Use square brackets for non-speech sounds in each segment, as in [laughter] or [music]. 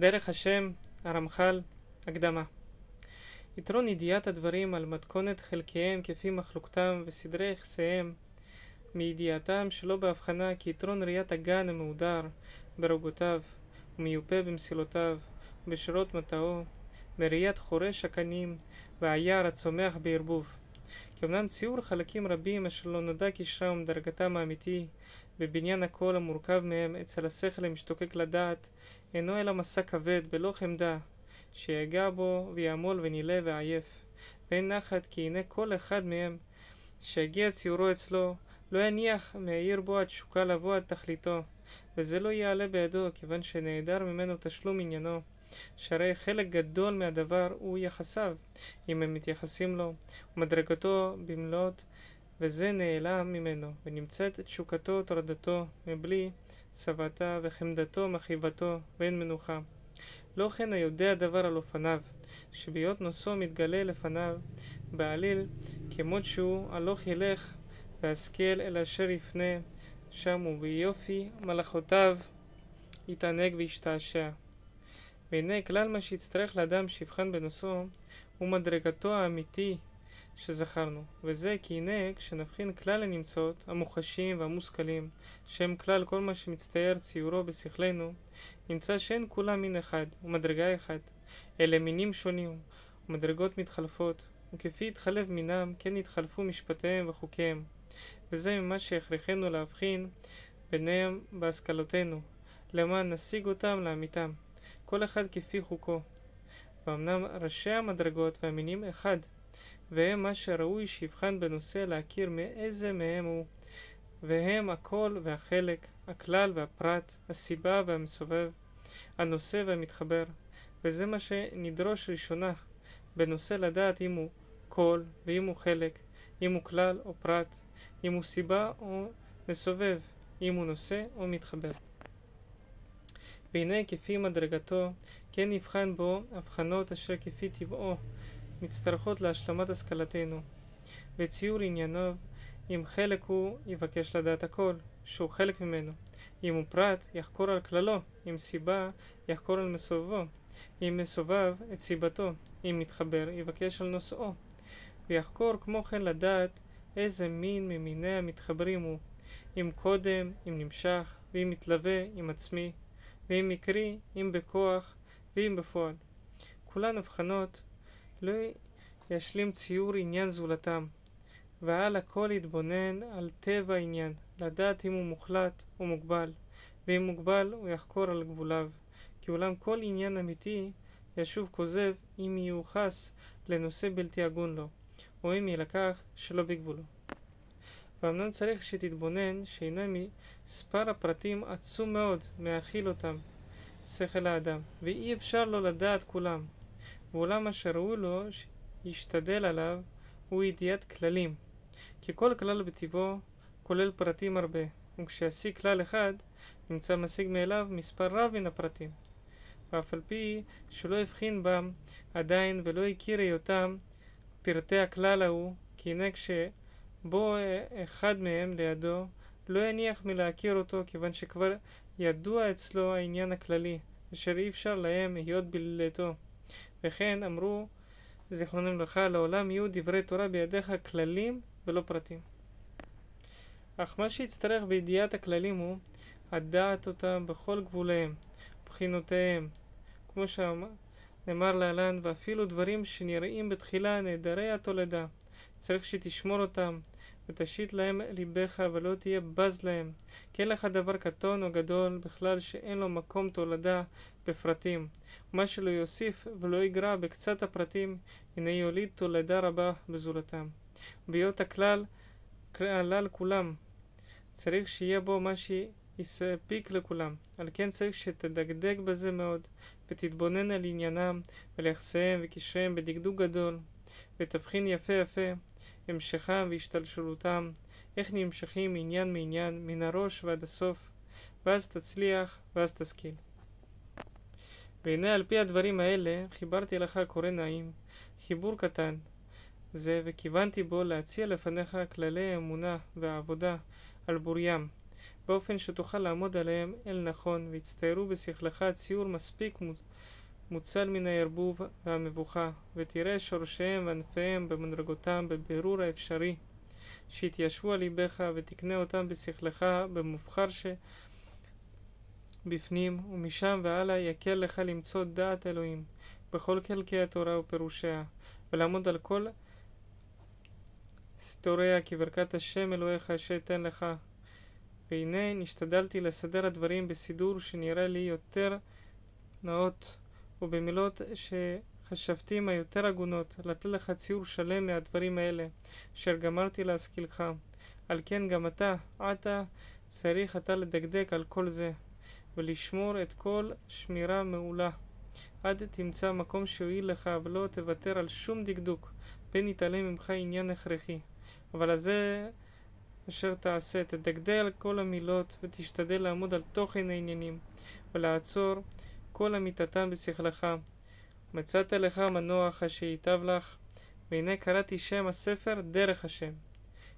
דרך השם, הרמח"ל, הקדמה. יתרון ידיעת הדברים על מתכונת חלקיהם כפי מחלוקתם וסדרי יחסיהם מידיעתם שלא בהבחנה כי יתרון ראיית הגן המהודר ברוגותיו ומיופה במסילותיו ובשורות מטעו מראיית חורש הקנים והיער הצומח בערבוב כי אמנם ציור חלקים רבים אשר לא נודע קשרם ודרגתם האמיתי בבניין הכל המורכב מהם אצל השכל המשתוקק לדעת אינו אלא מסע כבד בלא חמדה שיגע בו ויעמול ונילא ועייף. ואין נחת כי הנה כל אחד מהם שיגיע ציורו אצלו לא יניח מהעיר בו התשוקה לבוא עד תכליתו. וזה לא יעלה בידו כיוון שנעדר ממנו תשלום עניינו שהרי חלק גדול מהדבר הוא יחסיו, אם הם מתייחסים לו, ומדרגתו במלאת, וזה נעלם ממנו, ונמצאת תשוקתו תורדתו, מבלי שבתה וחמדתו מחיבתו, ואין מנוחה. לא כן היודע דבר על אופניו, שבהיות נושאו מתגלה לפניו, בעליל, כמות שהוא, הלוך ילך, והשכל אל אשר יפנה, שם וביופי מלאכותיו יתענג וישתעשע. והנה כלל מה שיצטרך לאדם שיבחן בנושאו הוא מדרגתו האמיתי שזכרנו, וזה כי הנה כשנבחין כלל הנמצאות, המוחשים והמושכלים, שהם כלל כל מה שמצטייר ציורו בשכלנו, נמצא שאין כולם מין אחד ומדרגה אחת, אלא מינים שונים ומדרגות מתחלפות, וכפי התחלף מינם, כן התחלפו משפטיהם וחוקיהם. וזה ממה שהכרחנו להבחין ביניהם בהשכלותינו, למען נשיג אותם לאמיתם. כל אחד כפי חוקו. ואמנם ראשי המדרגות והמינים אחד, והם מה שראוי שיבחן בנושא להכיר מאיזה מהם הוא, והם הכל והחלק, הכלל והפרט, הסיבה והמסובב, הנושא והמתחבר, וזה מה שנדרוש ראשונה בנושא לדעת אם הוא כל ואם הוא חלק, אם הוא כלל או פרט, אם הוא סיבה או מסובב, אם הוא נושא או מתחבר. והנה כפי מדרגתו, כן נבחן בו הבחנות אשר כפי טבעו מצטרכות להשלמת השכלתנו. וציור ענייניו, אם חלק הוא, יבקש לדעת הכל, שהוא חלק ממנו. אם הוא פרט, יחקור על כללו, אם סיבה, יחקור על מסובבו. אם מסובב, את סיבתו. אם מתחבר, יבקש על נושאו. ויחקור כמו כן לדעת איזה מין ממיני המתחברים הוא, אם קודם, אם נמשך, ואם מתלווה, עם עצמי, ואם מקרי, אם בכוח, ואם בפועל. כולן הבחנות לא ישלים ציור עניין זולתם, ועל הכל יתבונן על טבע העניין, לדעת אם הוא מוחלט או מוגבל, ואם מוגבל הוא יחקור על גבוליו, כי אולם כל עניין אמיתי ישוב כוזב אם ייוחס לנושא בלתי הגון לו, או אם יילקח שלא בגבולו. ואמנם צריך שתתבונן שהנה מספר הפרטים עצום מאוד מאכיל אותם שכל האדם, ואי אפשר לו לדעת כולם. ואולם אשר ראוי לו שישתדל עליו הוא ידיעת כללים, כי כל כלל בטבעו כולל פרטים הרבה, וכשישיג כלל אחד נמצא משיג מאליו מספר רב מן הפרטים. ואף על פי שלא הבחין בם עדיין ולא הכיר היותם פרטי הכלל ההוא, כי הנה כש... בו אחד מהם לידו לא יניח מלהכיר אותו כיוון שכבר ידוע אצלו העניין הכללי אשר אי אפשר להם להיות בלעדתו וכן אמרו זיכרונם לברכה לעולם יהיו דברי תורה בידיך כללים ולא פרטים אך מה שיצטרך בידיעת הכללים הוא הדעת אותם בכל גבוליהם, בחינותיהם, כמו שנאמר להלן, ואפילו דברים שנראים בתחילה נעדרי התולדה. צריך שתשמור אותם, ותשית להם ליבך, ולא תהיה בז להם. כי אין לך דבר קטון או גדול בכלל שאין לו מקום תולדה בפרטים. ומה שלא יוסיף ולא יגרע בקצת הפרטים, הנה יוליד תולדה רבה בזולתם. בהיות הכלל כלל כולם, צריך שיהיה בו מה שיספיק לכולם. על כן צריך שתדקדק בזה מאוד, ותתבונן על עניינם וליחסיהם וקשריהם בדקדוק גדול. ותבחין יפה יפה המשכם והשתלשלותם, איך נמשכים עניין מעניין, מן הראש ועד הסוף, ואז תצליח, ואז תשכיל. והנה על פי הדברים האלה חיברתי לך קורא נעים, חיבור קטן זה, וכיוונתי בו להציע לפניך כללי האמונה והעבודה על בוריים, באופן שתוכל לעמוד עליהם אל נכון, ויצטיירו בשכלך ציור מספיק מוצל מן הערבוב והמבוכה, ותראה שורשיהם וענפיהם במדרגותם בבירור האפשרי, שיתיישבו על ליבך, ותקנה אותם בשכלך במובחר שבפנים, ומשם והלאה יקל לך למצוא דעת אלוהים בכל חלקי התורה ופירושיה, ולעמוד על כל סתוריה כברכת השם אלוהיך אשר יתן לך. והנה נשתדלתי לסדר הדברים בסידור שנראה לי יותר נאות ובמילות שחשבתים היותר הגונות, לתת לך ציור שלם מהדברים האלה, אשר גמרתי להשכילך. על כן גם אתה, עתה, צריך אתה לדקדק על כל זה, ולשמור את כל שמירה מעולה. עד תמצא מקום שיועיל לך, ולא תוותר על שום דקדוק, פן יתעלם ממך עניין הכרחי. אבל הזה אשר תעשה, תדקדק על כל המילות, ותשתדל לעמוד על תוכן העניינים, ולעצור כל אמיתתם בשכלך. מצאת לך מנוח אשר ייטב לך, והנה קראתי שם הספר דרך השם.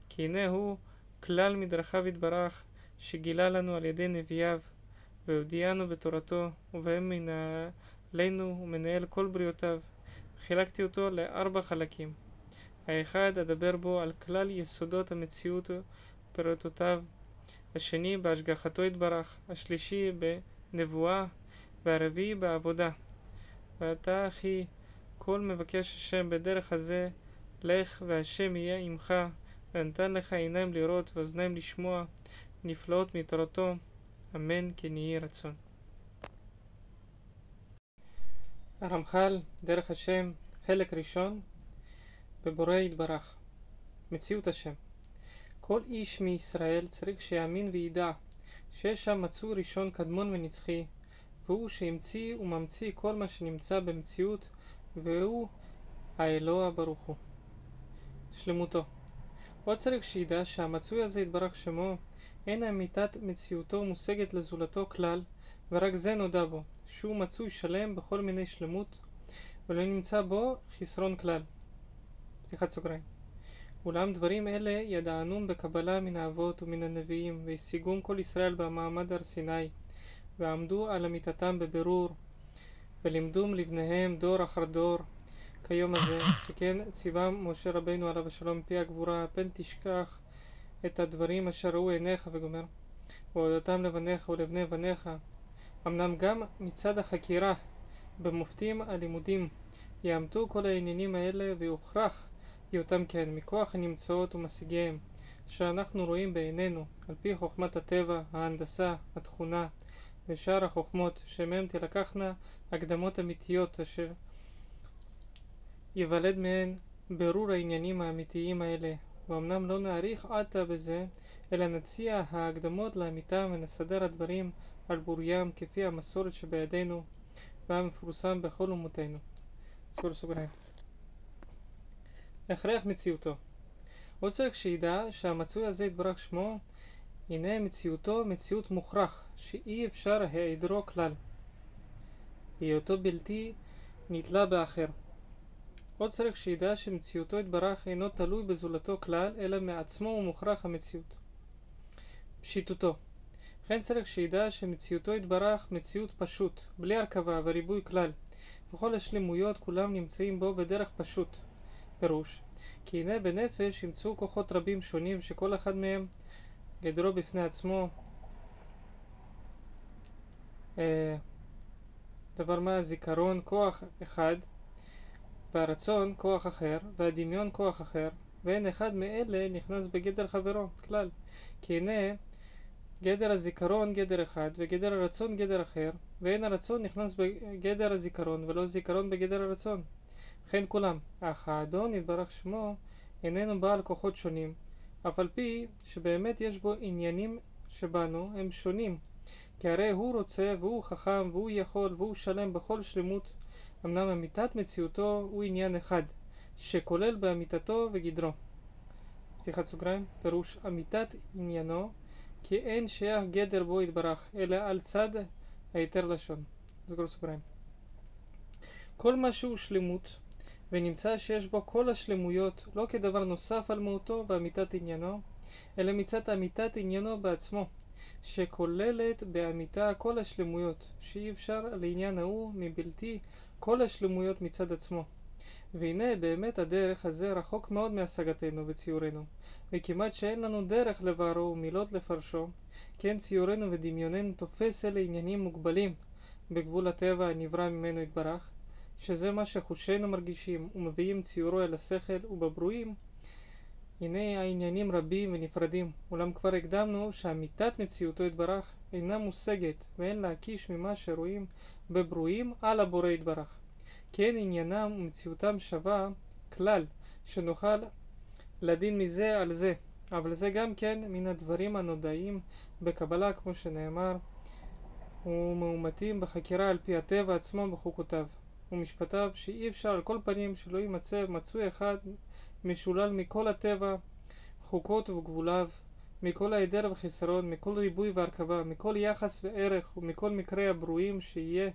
כי הנה הוא כלל מדרכיו יתברך, שגילה לנו על ידי נביאיו, והודיענו בתורתו, ובהם מנהלנו ומנהל כל בריאותיו. חילקתי אותו לארבע חלקים. האחד, אדבר בו על כלל יסודות המציאות ופירוטותיו. השני, בהשגחתו יתברך. השלישי, בנבואה. והרביעי בעבודה. ואתה אחי כל מבקש השם בדרך הזה לך והשם יהיה עמך ונתן לך עיניים לראות ואוזניים לשמוע נפלאות מתורתו אמן כן יהי רצון. הרמח"ל, דרך השם, חלק ראשון, בבורא יתברך. מציאות השם. כל איש מישראל צריך שיאמין וידע שיש שם מצוי ראשון קדמון ונצחי, והוא שהמציא וממציא כל מה שנמצא במציאות, והוא האלוה ברוך הוא. שלמותו. עוד צריך שידע שהמצוי הזה יתברך שמו, אין אמיתת מציאותו מושגת לזולתו כלל, ורק זה נודע בו, שהוא מצוי שלם בכל מיני שלמות, ולא נמצא בו חסרון כלל. פתיחת סוגריים. אולם דברים אלה ידענום בקבלה מן האבות ומן הנביאים, והשיגום כל ישראל במעמד הר סיני, ועמדו על אמיתתם בבירור, ולימדום לבניהם דור אחר דור, כיום הזה, שכן ציווה משה רבנו עליו השלום פי הגבורה, פן תשכח את הדברים אשר ראו עיניך וגומר, והודתם לבניך ולבני בניך. אמנם גם מצד החקירה במופתים הלימודים יאמתו כל העניינים האלה ויוכרח היותם כן מכוח הנמצאות ומשיגיהם שאנחנו רואים בעינינו על פי חוכמת הטבע, ההנדסה, התכונה, ושאר החוכמות שמהם תלקחנה הקדמות אמיתיות אשר יוולד מהן ברור העניינים האמיתיים האלה ואמנם לא נאריך עתה בזה אלא נציע ההקדמות לאמיתם ונסדר הדברים על בוריים כפי המסורת שבידינו והמפורסם בכל אומותינו. סגור סוגריים. הכרח מציאותו עוד צריך שידע שהמצוי הזה יתברך שמו הנה מציאותו מציאות מוכרח, שאי אפשר העדרו כלל. היותו בלתי נתלה באחר. עוד צריך שידע שמציאותו יתברך אינו תלוי בזולתו כלל, אלא מעצמו הוא מוכרח המציאות. פשיטותו. לכן צריך שידע שמציאותו יתברך מציאות פשוט, בלי הרכבה וריבוי כלל, וכל השלמויות כולם נמצאים בו בדרך פשוט. פירוש כי הנה בנפש ימצאו כוחות רבים שונים שכל אחד מהם גדרו בפני עצמו. אה, דבר מה הזיכרון כוח אחד והרצון כוח אחר והדמיון כוח אחר ואין אחד מאלה נכנס בגדר חברו כלל. כי הנה גדר הזיכרון גדר אחד וגדר הרצון גדר אחר ואין הרצון נכנס בגדר הזיכרון ולא זיכרון בגדר הרצון. וכן כולם אך האדון יתברך שמו איננו בעל כוחות שונים אף על פי שבאמת יש בו עניינים שבנו הם שונים. כי הרי הוא רוצה והוא חכם והוא יכול והוא שלם בכל שלמות. אמנם אמיתת מציאותו הוא עניין אחד שכולל באמיתתו וגדרו. פתיחת סוגריים פירוש אמיתת עניינו כי אין שייך גדר בו יתברך אלא על צד היתר לשון. סגור סוגריים. כל מה שהוא שלמות ונמצא שיש בו כל השלמויות לא כדבר נוסף על מהותו ואמיתת עניינו, אלא מצד אמיתת עניינו בעצמו, שכוללת באמיתה כל השלמויות, שאי אפשר לעניין ההוא מבלתי כל השלמויות מצד עצמו. והנה באמת הדרך הזה רחוק מאוד מהשגתנו וציורנו, וכמעט שאין לנו דרך לבארו ומילות לפרשו, כן ציורנו ודמיוננו תופס אלה עניינים מוגבלים בגבול הטבע הנברא ממנו יתברך, שזה מה שחושינו מרגישים ומביאים ציורו אל השכל ובברואים. הנה העניינים רבים ונפרדים, אולם כבר הקדמנו שאמיתת מציאותו יתברך אינה מושגת ואין להקיש ממה שרואים בברואים על הבורא יתברך. כן עניינם ומציאותם שווה כלל, שנוכל לדין מזה על זה, אבל זה גם כן מן הדברים הנודעים בקבלה כמו שנאמר ומאומתים בחקירה על פי הטבע עצמו בחוקותיו ומשפטיו שאי אפשר על כל פנים שלא יימצא מצוי אחד משולל מכל הטבע, חוקות וגבוליו, מכל ההיעדר וחיסרון, מכל ריבוי והרכבה, מכל יחס וערך ומכל מקרי הברואים שיהיה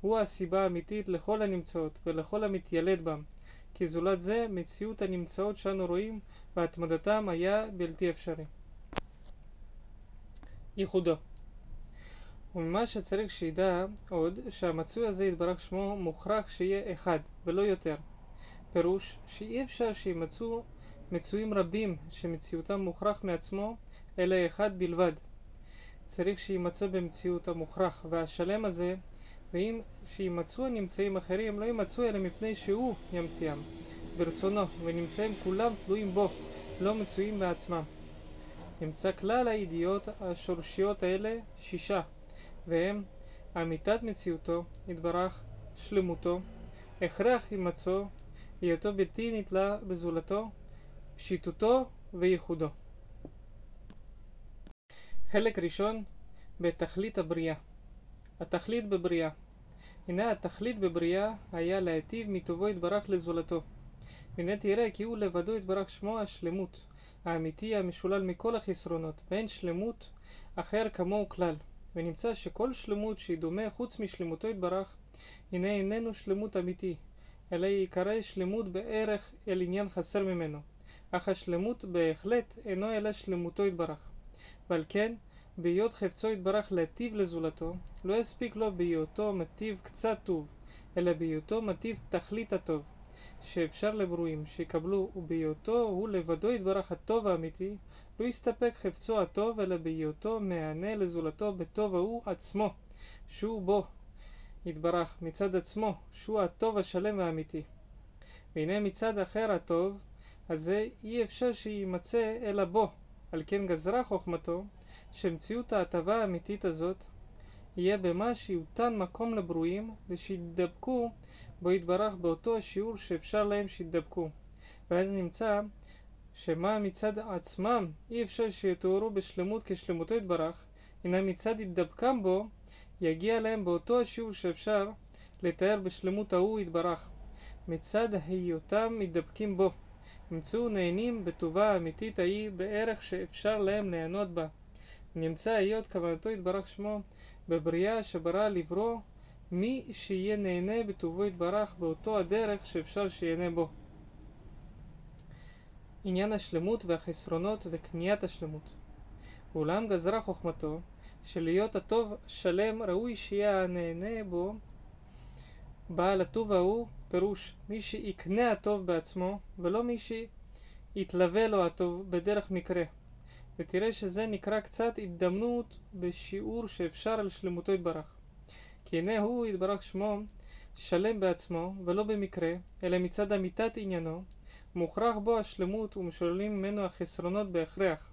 הוא הסיבה האמיתית לכל הנמצאות ולכל המתיילד בם, כי זולת זה מציאות הנמצאות שאנו רואים והתמדתם היה בלתי אפשרי. ייחודו וממה שצריך שידע עוד שהמצוי הזה יתברך שמו מוכרח שיהיה אחד ולא יותר פירוש שאי אפשר שימצאו מצויים רבים שמציאותם מוכרח מעצמו, אלא אחד בלבד. צריך שימצא במציאות המוכרח והשלם הזה, ואם שימצאו הנמצאים אחרים, לא ימצאו אלא מפני שהוא ימציאם, ברצונו, ונמצאים כולם תלויים בו, לא מצויים בעצמם. נמצא כלל הידיעות השורשיות האלה שישה, והם אמיתת מציאותו, יתברך, שלמותו, הכרח הימצאו היותו בלתי נתלה בזולתו, פשיטותו וייחודו. חלק ראשון בתכלית הבריאה. התכלית בבריאה. הנה התכלית בבריאה היה להיטיב מטובו יתברך לזולתו. והנה תראה כי הוא לבדו יתברך שמו השלמות, האמיתי המשולל מכל החסרונות, ואין שלמות אחר כמוהו כלל. ונמצא שכל שלמות שהיא דומה חוץ משלמותו יתברך, הנה איננו שלמות אמיתי, אלא ייקרא שלמות בערך אל עניין חסר ממנו, אך השלמות בהחלט אינו אלא שלמותו יתברך. ועל כן, בהיות חפצו יתברך להטיב לזולתו, לא יספיק לו בהיותו מטיב קצת טוב, אלא בהיותו מטיב תכלית הטוב, שאפשר לברואים שיקבלו, ובהיותו הוא לבדו יתברך הטוב האמיתי, לא יסתפק חפצו הטוב, אלא בהיותו מענה לזולתו בטוב ההוא עצמו, שהוא בו, יתברך מצד עצמו, שהוא הטוב השלם והאמיתי. והנה מצד אחר הטוב, הזה אי אפשר שיימצא אלא בו. על כן גזרה חוכמתו, שמציאות ההטבה האמיתית הזאת יהיה במה שיותן מקום לברואים, ושידבקו בו יתברך באותו השיעור שאפשר להם שידבקו. ואז נמצא שמה מצד עצמם אי אפשר שיתוארו בשלמות כשלמותו יתברך, הנה מצד התדבקם בו יגיע להם באותו השיעור שאפשר לתאר בשלמות ההוא יתברך, מצד היותם מתדבקים בו. ימצאו נהנים בטובה האמיתית ההיא בערך שאפשר להם ליהנות בה. נמצא היות כוונתו יתברך שמו בבריאה שברא לברוא מי שיהיה נהנה בטובו יתברך באותו הדרך שאפשר שיהנה בו. עניין השלמות והחסרונות וקניית השלמות. ואולם גזרה חוכמתו שלהיות הטוב שלם ראוי שיהיה הנהנה בו. בעל הטוב ההוא פירוש מי שיקנה הטוב בעצמו ולא מי שיתלווה לו הטוב בדרך מקרה. ותראה שזה נקרא קצת התדמנות בשיעור שאפשר על שלמותו יתברך. כי הנה הוא יתברך שמו שלם בעצמו ולא במקרה אלא מצד אמיתת עניינו מוכרח בו השלמות ומשוללים ממנו החסרונות בהכרח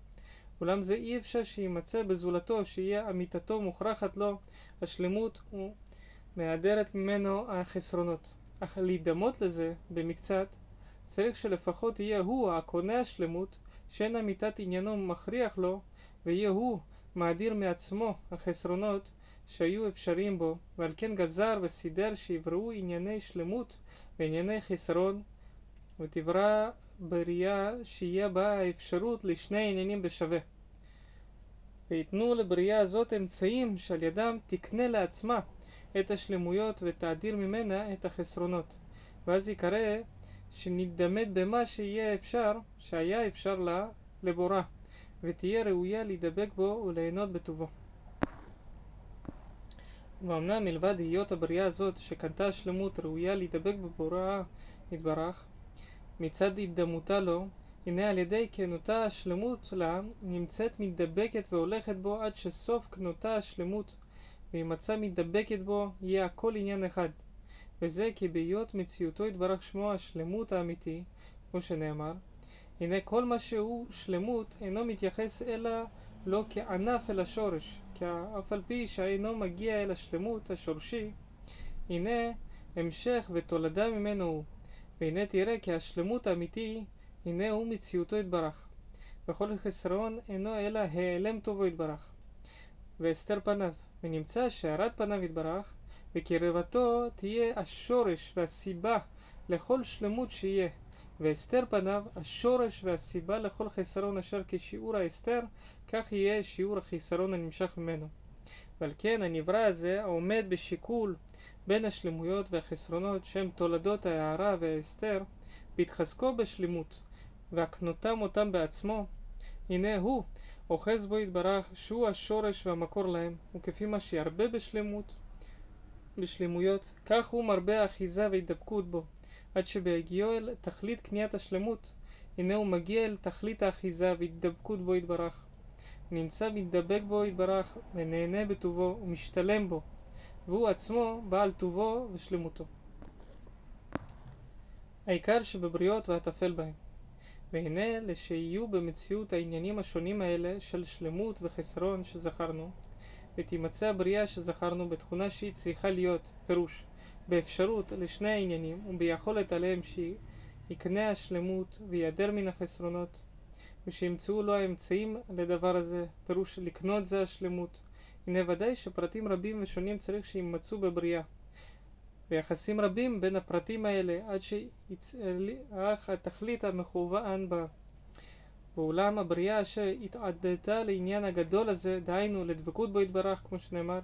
אולם זה אי אפשר שימצא בזולתו, שיהיה אמיתתו מוכרחת לו השלמות ומהדרת ממנו החסרונות. אך להידמות לזה במקצת, צריך שלפחות יהיה הוא הקונה השלמות, שאין אמיתת עניינו מכריח לו, ויהיה הוא מאדיר מעצמו החסרונות שהיו אפשריים בו, ועל כן גזר וסידר שיבראו ענייני שלמות וענייני חסרון, ותברא בריאה שיהיה בה האפשרות לשני עניינים בשווה. ויתנו לבריאה הזאת אמצעים שעל ידם תקנה לעצמה את השלמויות ותאדיר ממנה את החסרונות. ואז יקרא שנתדמת במה שיהיה אפשר, שהיה אפשר לה לבורה, ותהיה ראויה להידבק בו וליהנות בטובו. ואמנם מלבד היות הבריאה הזאת שקנתה השלמות ראויה להידבק בבוראה יתברך מצד התדמותה לו הנה על ידי כנותה השלמות לה נמצאת מתדבקת והולכת בו עד שסוף כנותה השלמות ואם מצא מתדבקת בו יהיה הכל עניין אחד. וזה כי בהיות מציאותו יתברך שמו השלמות האמיתי כמו שנאמר הנה כל מה שהוא שלמות אינו מתייחס אלא לא כענף אל השורש כי אף על פי שאינו מגיע אל השלמות השורשי הנה המשך ותולדה ממנו הוא והנה תראה כי השלמות האמיתי הנה הוא מציאותו יתברך. וכל חסרון אינו אלא העלם טובו יתברך. והסתר פניו ונמצא שהארת פניו יתברך וקרבתו תהיה השורש והסיבה לכל שלמות שיהיה. והסתר פניו השורש והסיבה לכל חסרון אשר כשיעור ההסתר כך יהיה שיעור החיסרון הנמשך ממנו ועל כן הנברא הזה העומד בשיקול בין השלמויות והחסרונות שהם תולדות ההערה וההסתר בהתחזקו בשלמות והקנותם אותם בעצמו הנה הוא אוחז בו יתברך שהוא השורש והמקור להם וכפי מה שירבה בשלמות בשלמויות כך הוא מרבה אחיזה והידבקות בו עד שבהגיעו אל תכלית קניית השלמות הנה הוא מגיע אל תכלית האחיזה והתדבקות בו יתברך נמצא מתדבק בו יתברך ונהנה בטובו ומשתלם בו. והוא עצמו בעל טובו ושלמותו. העיקר שבבריות והטפל בהם. והנה לשיהיו במציאות העניינים השונים האלה של שלמות וחסרון שזכרנו ותימצא הבריאה שזכרנו בתכונה שהיא צריכה להיות פירוש באפשרות לשני העניינים וביכולת עליהם שיקנה השלמות ויעדר מן החסרונות ושימצאו לו האמצעים לדבר הזה, פירוש לקנות זה השלמות. הנה ודאי שפרטים רבים ושונים צריך שימצאו בבריאה. ויחסים רבים בין הפרטים האלה עד שיצאך התכלית המכוון בה. ואולם הבריאה אשר התעדתה לעניין הגדול הזה, דהיינו לדבקות בו יתברך, כמו שנאמר,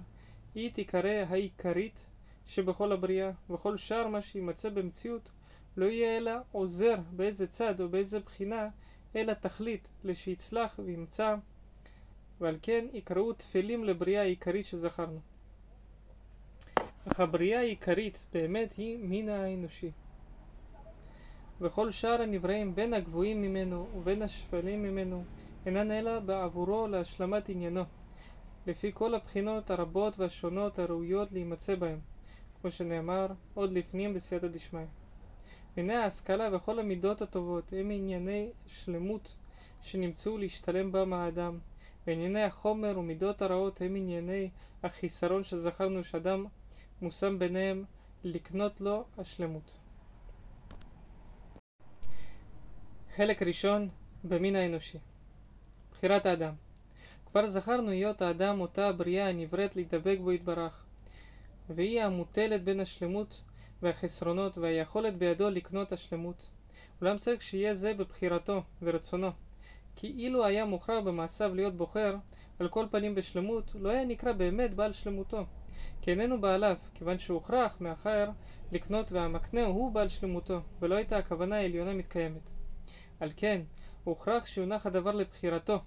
היא תיקרא העיקרית שבכל הבריאה, וכל שאר מה שימצא במציאות לא יהיה אלא עוזר באיזה צד או באיזה בחינה אלא תכלית לשיצלח וימצא, ועל כן יקראו תפלים לבריאה העיקרית שזכרנו. אך הבריאה העיקרית באמת היא מין האנושי. וכל שאר הנבראים בין הגבוהים ממנו ובין השפלים ממנו אינן אלא בעבורו להשלמת עניינו, לפי כל הבחינות הרבות והשונות הראויות להימצא בהם, כמו שנאמר עוד לפנים בסייעתא דשמיא. הנה ההשכלה וכל המידות הטובות הם ענייני שלמות שנמצאו להשתלם בם האדם, וענייני החומר ומידות הרעות הם ענייני החיסרון שזכרנו שאדם מושם ביניהם לקנות לו השלמות. חלק ראשון במין האנושי. בחירת האדם. כבר זכרנו היות האדם אותה הבריאה הנבראת להידבק בו יתברך והיא המוטלת בין השלמות והחסרונות והיכולת בידו לקנות השלמות. אולם צריך שיהיה זה בבחירתו ורצונו. כי אילו היה מוכרח במעשיו להיות בוחר על כל פנים בשלמות, לא היה נקרא באמת בעל שלמותו. כי איננו בעליו, כיוון שהוכרח מאחר לקנות והמקנה הוא בעל שלמותו, ולא הייתה הכוונה העליונה מתקיימת. על כן, הוכרח שיונח הדבר לבחירתו,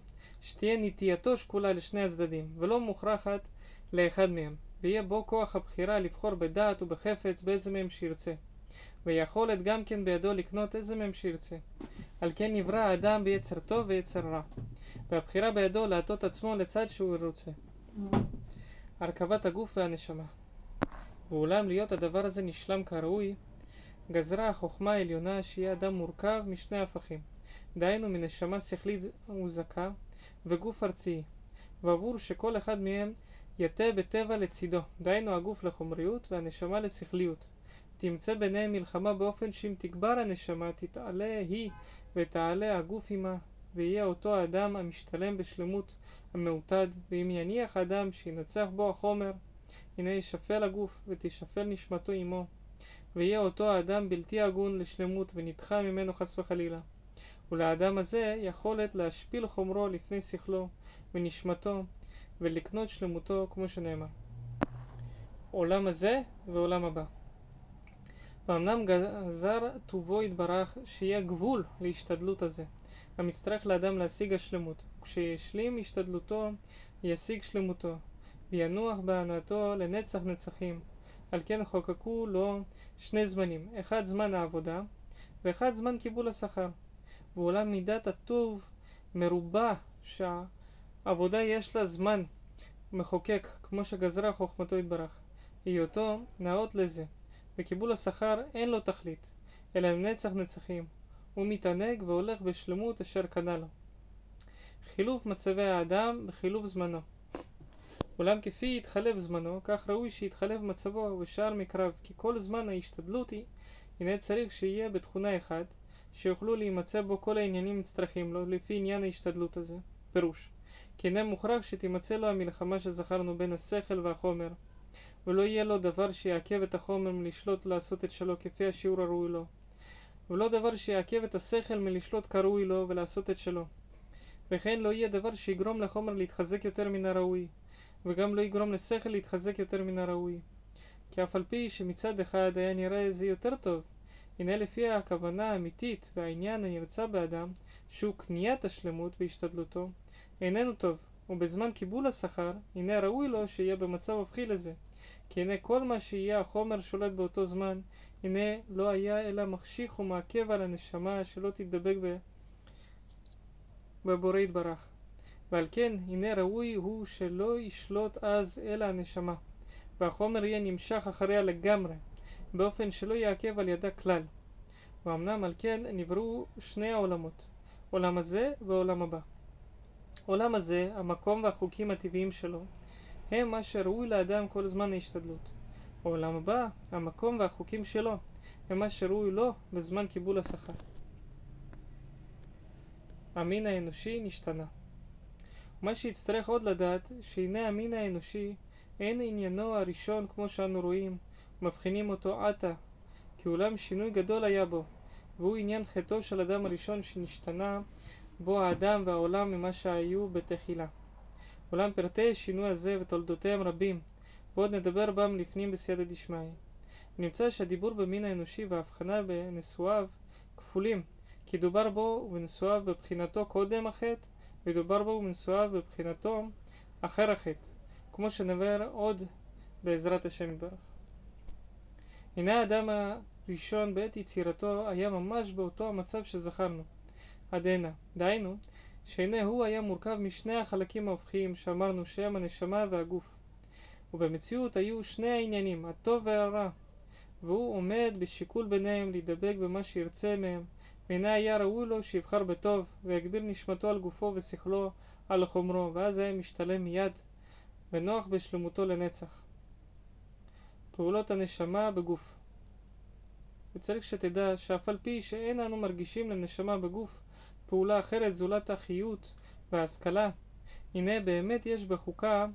שתהיה נטייתו שקולה לשני הצדדים, ולא מוכרחת לאחד מהם. ויהיה בו כוח הבחירה לבחור בדעת ובחפץ באיזה מהם שירצה. ויכולת גם כן בידו לקנות איזה מהם שירצה. על כן נברא האדם ביצר טוב ויצר רע. והבחירה בידו להטות עצמו לצד שהוא רוצה. הרכבת הגוף והנשמה. ואולם להיות הדבר הזה נשלם כראוי, גזרה החוכמה העליונה שיהיה אדם מורכב משני הפכים. דהיינו מנשמה שכלית וזכה וגוף ארצי. ועבור שכל אחד מהם יטה בטבע לצידו, דהיינו הגוף לחומריות והנשמה לשכליות. תמצא ביניהם מלחמה באופן שאם תגבר הנשמה תתעלה היא ותעלה הגוף עמה, ויהיה אותו האדם המשתלם בשלמות המעוטד, ואם יניח האדם שינצח בו החומר, הנה ישפל הגוף ותשפל נשמתו עמו, ויהיה אותו האדם בלתי הגון לשלמות ונדחה ממנו חס וחלילה. ולאדם הזה יכולת להשפיל חומרו לפני שכלו ונשמתו, ולקנות שלמותו כמו שנאמר. עולם הזה ועולם הבא. ואמנם גזר טובו יתברך שיהיה גבול להשתדלות הזה, המצטרך לאדם להשיג השלמות. כשישלים השתדלותו, ישיג שלמותו, וינוח בהנאתו לנצח נצחים. על כן חוקקו לו שני זמנים, אחד זמן העבודה, ואחד זמן קיבול השכר. ואולם מידת הטוב מרובה שהעבודה יש לה זמן מחוקק, כמו שגזרה חוכמתו יתברך. היותו נאות לזה, וקיבול השכר אין לו תכלית, אלא לנצח נצחים. הוא מתענג והולך בשלמות אשר קנה לו. חילוף מצבי האדם בחילוף זמנו. אולם כפי יתחלף זמנו, כך ראוי שיתחלף מצבו ושאר מקרב, כי כל זמן ההשתדלות היא, הנה צריך שיהיה בתכונה אחת, שיוכלו להימצא בו כל העניינים מצטרכים לו, לפי עניין ההשתדלות הזה. פירוש כי אינה מוכרח שתימצא לו המלחמה שזכרנו בין השכל והחומר, ולא יהיה לו דבר שיעכב את החומר מלשלוט לעשות את שלו כפי השיעור הראוי לו, ולא דבר שיעכב את השכל מלשלוט כראוי לו ולעשות את שלו. וכן לא יהיה דבר שיגרום לחומר להתחזק יותר מן הראוי, וגם לא יגרום לשכל להתחזק יותר מן הראוי. כי אף על פי שמצד אחד היה נראה זה יותר טוב, הנה לפי הכוונה האמיתית והעניין הנרצה באדם, שהוא קניית השלמות בהשתדלותו, איננו טוב, ובזמן קיבול השכר, הנה ראוי לו שיהיה במצב הופכי לזה. כי הנה כל מה שיהיה החומר שולט באותו זמן, הנה לא היה אלא מחשיך ומעכב על הנשמה שלא תדבק. בבורא יתברך. ועל כן, הנה ראוי הוא שלא ישלוט אז אלא הנשמה, והחומר יהיה נמשך אחריה לגמרי, באופן שלא יעכב על ידה כלל. ואמנם על כן נבראו שני העולמות, עולם הזה ועולם הבא. עולם הזה, המקום והחוקים הטבעיים שלו, הם מה שראוי לאדם כל זמן ההשתדלות. העולם הבא, המקום והחוקים שלו, הם מה שראוי לו בזמן קיבול השכר. המין האנושי נשתנה. מה שיצטרך עוד לדעת, שהנה המין האנושי אין עניינו הראשון כמו שאנו רואים, מבחינים אותו עתה, כי אולם שינוי גדול היה בו, והוא עניין חטאו של אדם הראשון שנשתנה בו האדם והעולם ממה שהיו בתחילה. אולם פרטי השינוי הזה ותולדותיהם רבים, ועוד נדבר בם לפנים בסייעתא דשמיא. נמצא שהדיבור במין האנושי וההבחנה בנשואיו כפולים, כי דובר בו ובנשואיו בבחינתו קודם החטא, ודובר בו ובנשואיו בבחינתו אחר החטא, כמו שנבר עוד בעזרת השם יתברך. הנה האדם הראשון בעת יצירתו היה ממש באותו המצב שזכרנו. עד הנה. דהיינו, שהנה הוא היה מורכב משני החלקים ההופכיים שאמרנו שהם הנשמה והגוף. ובמציאות היו שני העניינים, הטוב והרע, והוא עומד בשיקול ביניהם להידבק במה שירצה מהם, והנה היה ראוי לו שיבחר בטוב, ויגביר נשמתו על גופו ושכלו על חומרו, ואז היה משתלם מיד, ונוח בשלמותו לנצח. פעולות הנשמה בגוף וצריך שתדע שאף על פי שאין אנו מרגישים לנשמה בגוף פעולה אחרת זולת החיות וההשכלה, הנה באמת יש בחוקה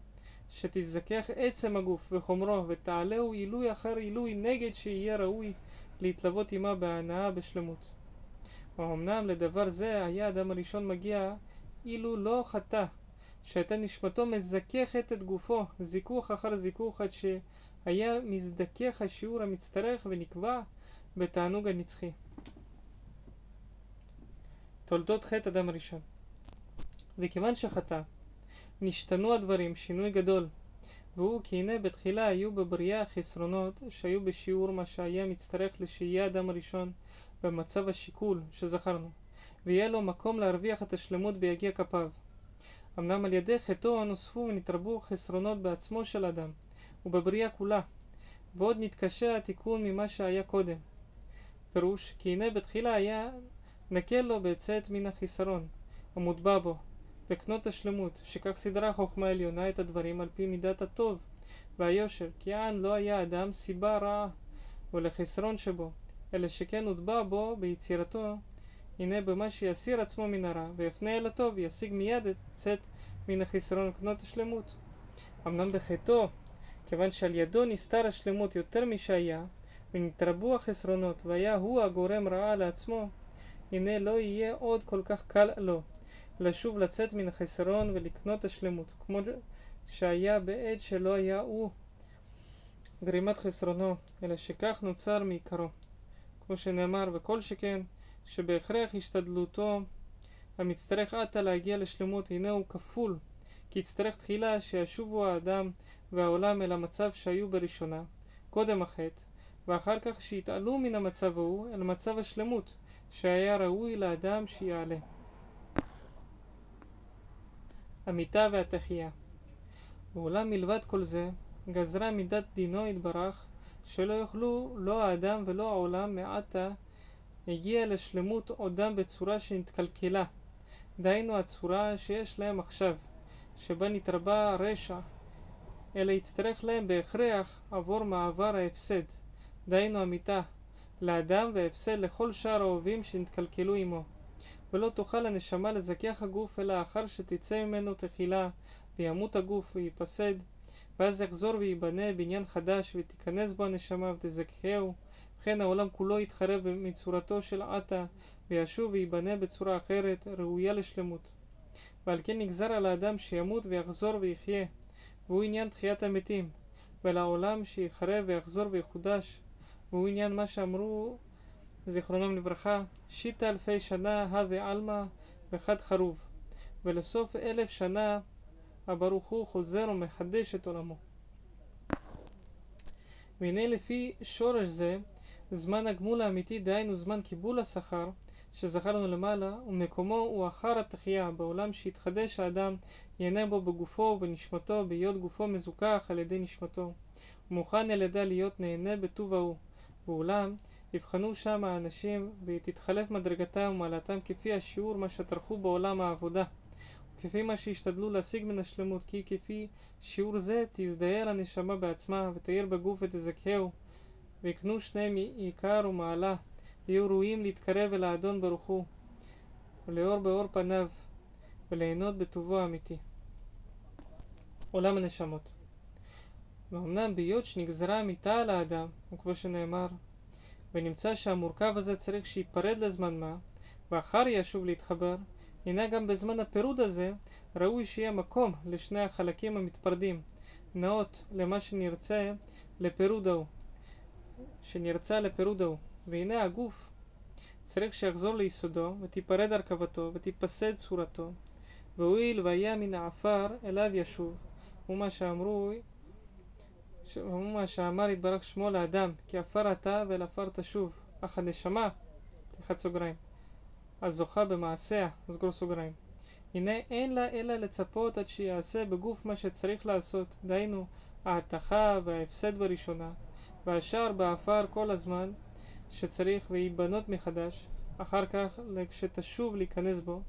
שתזכך עצם הגוף וחומרו ותעלהו עילוי אחר עילוי נגד שיהיה ראוי להתלוות עמה בהנאה בשלמות. ואומנם לדבר זה היה אדם הראשון מגיע אילו לא חטא, שהייתה נשמתו מזככת את גופו זיכוך אחר זיכוך עד שהיה מזדכך השיעור המצטרך ונקבע בתענוג הנצחי. תולדות חטא אדם הראשון. וכיוון שחטא, נשתנו הדברים, שינוי גדול, והוא כי הנה בתחילה היו בבריאה חסרונות שהיו בשיעור מה שהיה מצטרך לשיהיה אדם הראשון במצב השיקול שזכרנו, ויהיה לו מקום להרוויח את השלמות ביגיע כפיו. אמנם על ידי חטאו נוספו ונתרבו חסרונות בעצמו של אדם, ובבריאה כולה, ועוד נתקשה התיקון ממה שהיה קודם. פירוש כי הנה בתחילה היה נקל לו בצאת מן החיסרון המוטבע בו, וקנות השלמות, שכך סדרה חוכמה עליונה את הדברים על פי מידת הטוב והיושר, כי אן לא היה אדם סיבה רעה ולחסרון שבו, אלא שכן הוטבע בו ביצירתו, הנה במה שיסיר עצמו מן הרע, ויפנה אל הטוב, ישיג מיד את צאת מן החיסרון וקנות השלמות. אמנם בחטאו, כיוון שעל ידו נסתר השלמות יותר משהיה, ונתרבו החסרונות, והיה הוא הגורם רעה לעצמו, הנה לא יהיה עוד כל כך קל לו לשוב לצאת מן החסרון ולקנות השלמות, כמו שהיה בעת שלא היה הוא גרימת חסרונו, אלא שכך נוצר מעיקרו. כמו שנאמר, וכל שכן, שבהכרח השתדלותו המצטרך עתה להגיע לשלמות, הנה הוא כפול, כי יצטרך תחילה שישובו האדם והעולם אל המצב שהיו בראשונה, קודם החטא, ואחר כך שיתעלו מן המצב ההוא אל מצב השלמות, שהיה ראוי לאדם שיעלה. המיתה והתחייה ואולם מלבד כל זה, גזרה מידת דינו יתברך, שלא יוכלו לא האדם ולא העולם מעתה הגיע לשלמות עודם בצורה שנתקלקלה, דהיינו הצורה שיש להם עכשיו, שבה נתרבה הרשע, אלא יצטרך להם בהכרח עבור מעבר ההפסד, דהיינו המיתה, לאדם והפסד לכל שאר האוהבים שנתקלקלו עמו. ולא תוכל הנשמה לזכח הגוף אלא אחר שתצא ממנו תחילה וימות הגוף וייפסד. ואז יחזור וייבנה בניין חדש ותיכנס בו הנשמה ותזכחהו וכן העולם כולו יתחרב מצורתו של עתה וישוב וייבנה בצורה אחרת ראויה לשלמות. ועל כן נגזר על האדם שימות ויחזור ויחיה. והוא עניין תחיית המתים. ולעולם שיחרב ויחזור ויחודש והוא עניין מה שאמרו זיכרונם לברכה, שיטה אלפי שנה הווה עלמא וחד חרוב, ולסוף אלף שנה הברוך הוא חוזר ומחדש את עולמו. והנה לפי שורש זה, זמן הגמול האמיתי, דהיינו זמן קיבול השכר, שזכרנו למעלה, ומקומו הוא אחר התחייה, בעולם שהתחדש האדם, ייהנה בו בגופו ובנשמתו, בהיות גופו מזוכח על ידי נשמתו, ומוכן על ידה להיות נהנה בטוב ההוא. ואולם, יבחנו שם האנשים ותתחלף מדרגתם ומעלתם כפי השיעור מה שטרחו בעולם העבודה וכפי מה שהשתדלו להשיג מן השלמות כי כפי שיעור זה תזדהר הנשמה בעצמה ותאיר בגוף ותזכהו ויקנו שניהם עיקר ומעלה יהיו ראויים להתקרב אל האדון ברוך הוא ולאור באור פניו וליהנות בטובו האמיתי. עולם הנשמות ואומנם בהיות שנגזרה המיטה על האדם, וכמו שנאמר, ונמצא שהמורכב הזה צריך שייפרד לזמן מה, ואחר ישוב להתחבר, הנה גם בזמן הפירוד הזה ראוי שיהיה מקום לשני החלקים המתפרדים, נאות למה שנרצה לפירוד ההוא, שנרצה לפירוד ההוא, והנה הגוף צריך שיחזור ליסודו, ותיפרד הרכבתו, ותיפסד צורתו, והואיל והיה מן העפר אליו ישוב, ומה שאמרו מה שאמר יתברך שמו לאדם, כי עפר אתה ואל עפר תשוב, אך הנשמה, פתיחת סוגריים, הזוכה במעשיה, סגור סוגריים. הנה אין לה אלא לצפות עד שיעשה בגוף מה שצריך לעשות, דהיינו ההתכה וההפסד בראשונה, והשאר בעפר כל הזמן שצריך וייבנות מחדש, אחר כך כשתשוב להיכנס בו,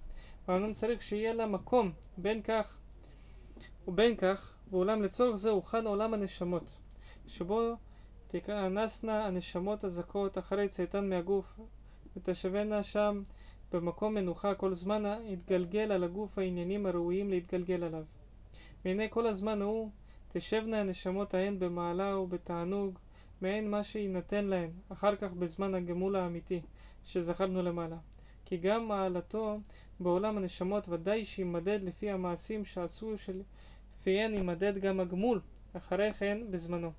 ואנו צריך שיהיה לה מקום, בין כך ובין כך ואולם לצורך זה הוכן עולם הנשמות, שבו תיכנסנה הנשמות הזכות אחרי צאתן מהגוף, ותשבנה שם במקום מנוחה כל זמן יתגלגל על הגוף העניינים הראויים להתגלגל עליו. והנה כל הזמן ההוא תשבנה הנשמות ההן במעלה ובתענוג מעין מה שיינתן להן, אחר כך בזמן הגמול האמיתי, שזכרנו למעלה. כי גם מעלתו בעולם הנשמות ודאי שימדד לפי המעשים שעשו של לפיהן יימדד גם הגמול אחרי כן בזמנו.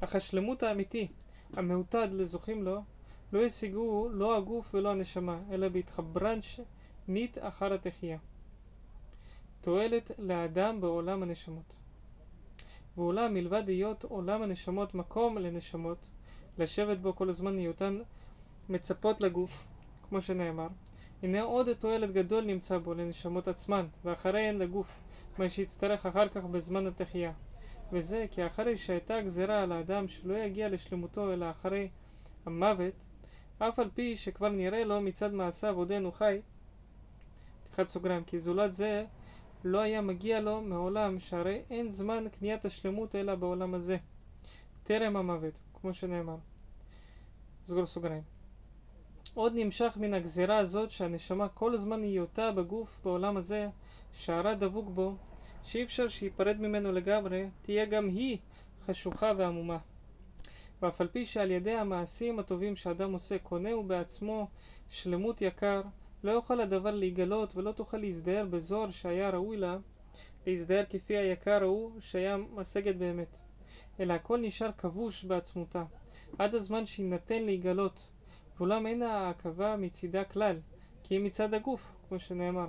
אך השלמות האמיתי, המעוטד לזוכים לו, לא השיגו לא הגוף ולא הנשמה, אלא בהתחברן שנית אחר התחייה. תועלת לאדם בעולם הנשמות. ואולם מלבד היות עולם הנשמות מקום לנשמות, לשבת בו כל הזמן היותן מצפות לגוף, כמו שנאמר, הנה עוד תועלת גדול נמצא בו לנשמות עצמן, ואחריהן לגוף, מה שיצטרך אחר כך בזמן התחייה. וזה כי אחרי שהייתה גזירה על האדם שלא יגיע לשלמותו אלא אחרי המוות, אף על פי שכבר נראה לו מצד מעשיו עודנו חי, פתיחת סוגריים, כי זולת זה לא היה מגיע לו מעולם, שהרי אין זמן קניית השלמות אלא בעולם הזה, טרם המוות, כמו שנאמר. סגור סוגריים. עוד נמשך מן הגזירה הזאת שהנשמה כל הזמן היותה בגוף בעולם הזה, שערה דבוק בו, שאי אפשר שייפרד ממנו לגמרי, תהיה גם היא חשוכה ועמומה. ואף על פי שעל ידי המעשים הטובים שאדם עושה קונה הוא בעצמו שלמות יקר, לא יוכל הדבר להיגלות ולא תוכל להזדהר בזוהר שהיה ראוי לה, להזדהר כפי היקר ההוא שהיה משגת באמת. אלא הכל נשאר כבוש בעצמותה, עד הזמן שיינתן להיגלות, ואולם אין העכבה מצידה כלל, כי היא מצד הגוף, כמו שנאמר.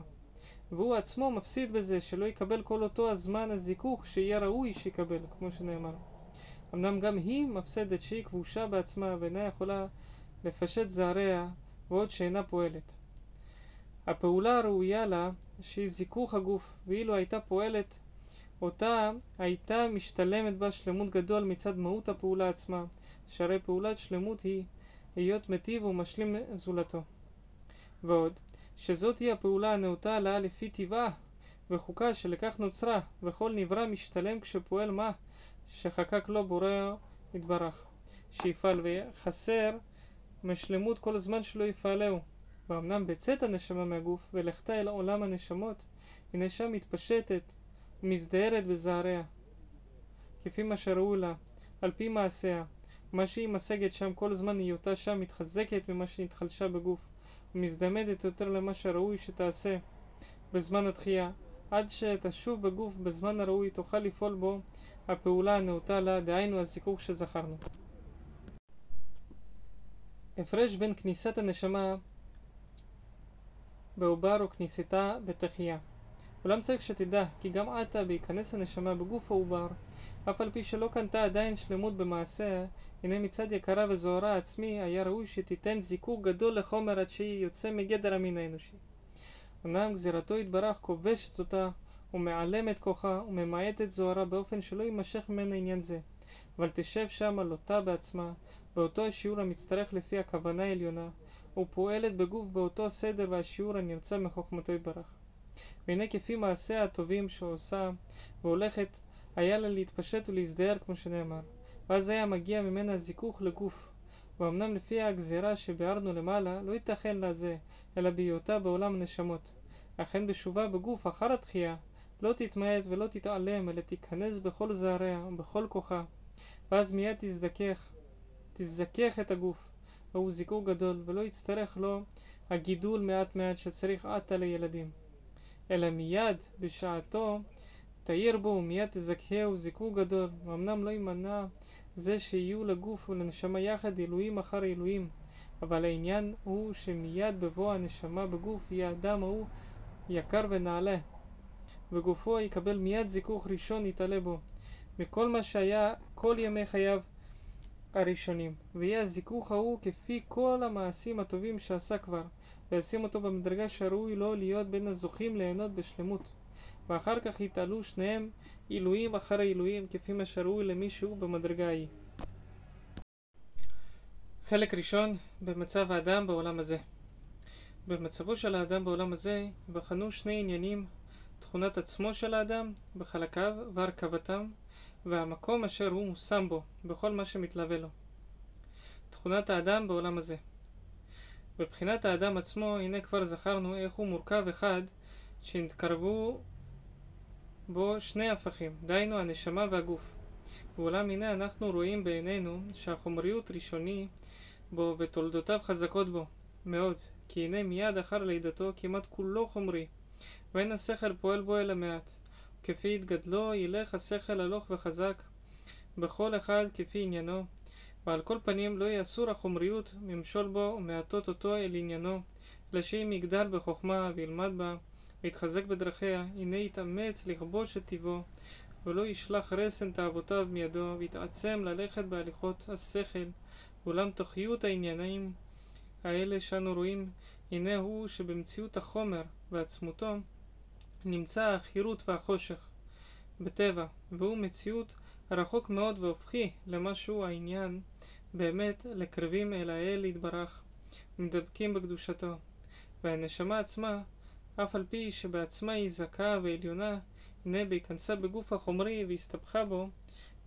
והוא עצמו מפסיד בזה שלא יקבל כל אותו הזמן הזיכוך שיהיה ראוי שיקבל, כמו שנאמר. אמנם גם היא מפסדת שהיא כבושה בעצמה ואינה יכולה לפשט זעריה, ועוד שאינה פועלת. הפעולה הראויה לה, שהיא זיכוך הגוף, ואילו הייתה פועלת, אותה הייתה משתלמת בה שלמות גדול מצד מהות הפעולה עצמה, שהרי פעולת שלמות היא היות מטיב ומשלים זולתו. ועוד, שזאת היא הפעולה הנאותה לה לפי טבעה וחוקה שלכך נוצרה, וכל נברא משתלם כשפועל מה שחקק לו בורא יתברך, שיפעל וחסר משלמות כל הזמן שלא יפעלהו. ואמנם בצאת הנשמה מהגוף ולכתה אל עולם הנשמות, הנה שם מתפשטת ומזדהרת בזעריה, כפי מה שראו לה, על פי מעשיה. מה שהיא משגת שם כל זמן היותה שם מתחזקת ממה שנתחלשה בגוף, ומזדמדת יותר למה שראוי שתעשה בזמן התחייה, עד שתשוב בגוף בזמן הראוי תוכל לפעול בו הפעולה הנאותה לה, דהיינו הזיכוך שזכרנו. הפרש בין כניסת הנשמה בעובר או כניסתה בתחייה. אולם צריך שתדע כי גם עתה בהיכנס הנשמה בגוף העובר, אף על פי שלא קנתה עדיין שלמות במעשיה, הנה מצד יקרה וזוהרה עצמי היה ראוי שתיתן זיכוך גדול לחומר עד שהיא יוצא מגדר המין האנושי. אמנם גזירתו יתברך כובשת אותה ומעלמת כוחה וממעטת זוהרה באופן שלא יימשך ממנה עניין זה, אבל תשב שם על אותה בעצמה, באותו השיעור המצטרך לפי הכוונה העליונה, ופועלת בגוף באותו הסדר והשיעור הנרצה מחוכמתו יתברך. והנה כפי מעשיה הטובים שעושה והולכת, היה לה להתפשט ולהזדהר כמו שנאמר. ואז היה מגיע ממנה זיכוך לגוף. ואמנם לפי הגזירה שביארנו למעלה, לא ייתכן לה זה, אלא בהיותה בעולם הנשמות. אכן בשובה בגוף אחר התחייה, לא תתמעט ולא תתעלם, אלא תיכנס בכל זעריה ובכל כוחה. ואז מיד תזדכך, תזכך את הגוף, והוא זיכוך גדול, ולא יצטרך לו הגידול מעט מעט שצריך עתה לילדים. אלא מיד בשעתו תאיר בו ומיד תזכהו זיכוך גדול, ואמנם לא יימנע זה שיהיו לגוף ולנשמה יחד עילויים אחר עילויים, אבל העניין הוא שמיד בבוא הנשמה בגוף יהיה האדם ההוא יקר ונעלה, וגופו יקבל מיד זיכוך ראשון יתעלה בו, מכל מה שהיה כל ימי חייו הראשונים, ויהיה הזיכוך ההוא כפי כל המעשים הטובים שעשה כבר, וישים אותו במדרגה שראוי לו להיות בין הזוכים ליהנות בשלמות. ואחר כך יתעלו שניהם עילויים אחר העילויים, כפי מה שראוי למי שהוא במדרגה ההיא. חלק ראשון, במצב האדם בעולם הזה. במצבו של האדם בעולם הזה בחנו שני עניינים, תכונת עצמו של האדם, בחלקיו והרכבתם, והמקום אשר הוא מושם בו, בכל מה שמתלווה לו. תכונת האדם בעולם הזה. בבחינת האדם עצמו, הנה כבר זכרנו איך הוא מורכב אחד, שנתקרבו בו שני הפכים, דהיינו הנשמה והגוף. ואולם הנה אנחנו רואים בעינינו שהחומריות ראשוני בו ותולדותיו חזקות בו מאוד, כי הנה מיד אחר לידתו כמעט כולו חומרי, ואין השכל פועל בו אלא מעט. כפי התגדלו ילך השכל הלוך וחזק בכל אחד כפי עניינו, ועל כל פנים לא יהיה אסור החומריות ממשול בו ומעטות אותו אל עניינו, אלא שאם יגדל בחוכמה וילמד בה ויתחזק בדרכיה, הנה יתאמץ לכבוש את טיבו, ולא ישלח רסן תאוותיו מידו, ויתעצם ללכת בהליכות השכל, ואולם תוכיות העניינים האלה שאנו רואים, הנה הוא שבמציאות החומר ועצמותו נמצא החירות והחושך בטבע, והוא מציאות רחוק מאוד והופכי למה שהוא העניין באמת לקרבים אל האל יתברך, ומדבקים בקדושתו. והנשמה עצמה, אף על פי שבעצמה היא זכה ועליונה, הנה בהיכנסה בגוף החומרי והסתבכה בו,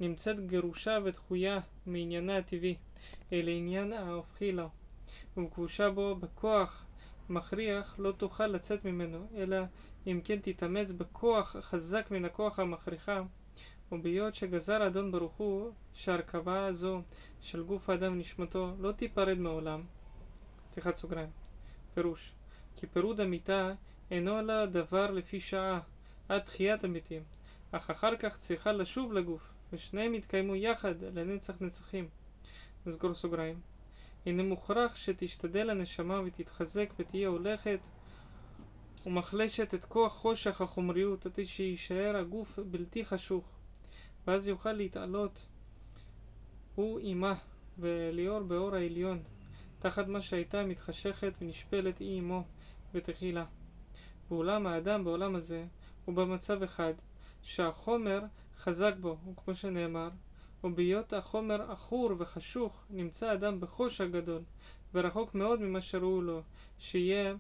נמצאת גירושה ודחויה מעניינה הטבעי, אל העניין ההופכי לו, וכבושה בו בכוח מכריח לא תוכל לצאת ממנו, אלא אם כן תתאמץ בכוח חזק מן הכוח המכריחה, ובהיות שגזר אדון ברוך הוא שהרכבה הזו של גוף האדם ונשמתו לא תיפרד מעולם, פתיחת סוגריים, פירוש, כי פירוד המיטה אינו אלא דבר לפי שעה, עד תחיית המתים, אך אחר כך צריכה לשוב לגוף, ושניהם יתקיימו יחד לנצח נצחים. נסגור סוגריים. הנה מוכרח שתשתדל הנשמה ותתחזק ותהיה הולכת ומחלשת את כוח חושך החומריות עד שיישאר הגוף בלתי חשוך ואז יוכל להתעלות הוא עמה וליאור באור העליון תחת מה שהייתה מתחשכת ונשפלת היא עמו בתחילה. ואולם האדם בעולם הזה הוא במצב אחד שהחומר חזק בו, וכמו שנאמר, ובהיות החומר עכור וחשוך, נמצא אדם בחושך גדול, ורחוק מאוד ממה שראו לו, שיהיה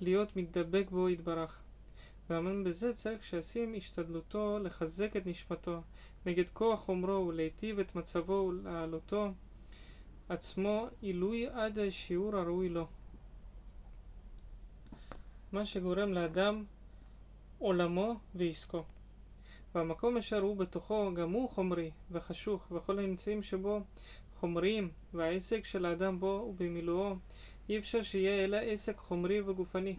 להיות מתדבק בו יתברך. ואמרנו בזה צריך שישים השתדלותו לחזק את נשמתו נגד כוח חומרו ולהיטיב את מצבו ולהעלותו עצמו עילוי עד השיעור הראוי לו. מה שגורם לאדם עולמו ועסקו. והמקום אשר הוא בתוכו גם הוא חומרי וחשוך, וכל הנמצאים שבו חומריים, והעסק של האדם בו ובמילואו, אי אפשר שיהיה אלא עסק חומרי וגופני.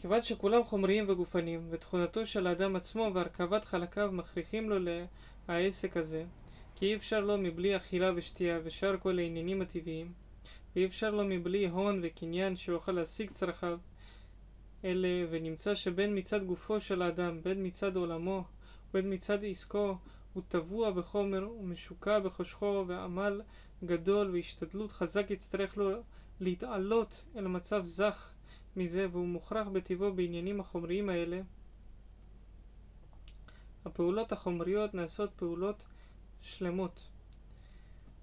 כיוון שכולם חומריים וגופניים, ותכונתו של האדם עצמו והרכבת חלקיו מכריחים לו לעסק הזה, כי אי אפשר לו מבלי אכילה ושתייה ושאר כל העניינים הטבעיים, ואי אפשר לו מבלי הון וקניין שיוכל להשיג צרכיו, אלה, ונמצא שבין מצד גופו של האדם, בין מצד עולמו, ובין מצד עסקו, הוא טבוע בחומר ומשוקע בחושכו, ועמל גדול והשתדלות חזק יצטרך לו להתעלות אל מצב זך מזה, והוא מוכרח בטבעו בעניינים החומריים האלה. הפעולות החומריות נעשות פעולות שלמות.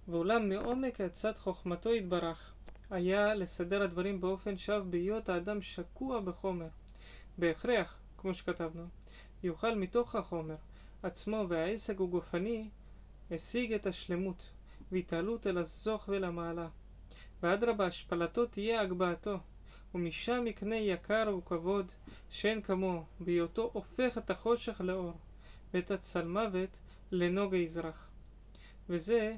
ואולם מעומק עצת חוכמתו יתברך, היה לסדר הדברים באופן שאף בהיות האדם שקוע בחומר. בהכרח, כמו שכתבנו, יוכל מתוך החומר עצמו והעסק הוא גופני, השיג את השלמות והתעלות אל הזוך ולמעלה. ואדרבה, השפלתו תהיה הגבהתו, ומשם יקנה יקר וכבוד שאין כמוהו, בהיותו הופך את החושך לאור, ואת הצלמוות לנוג האזרח. וזה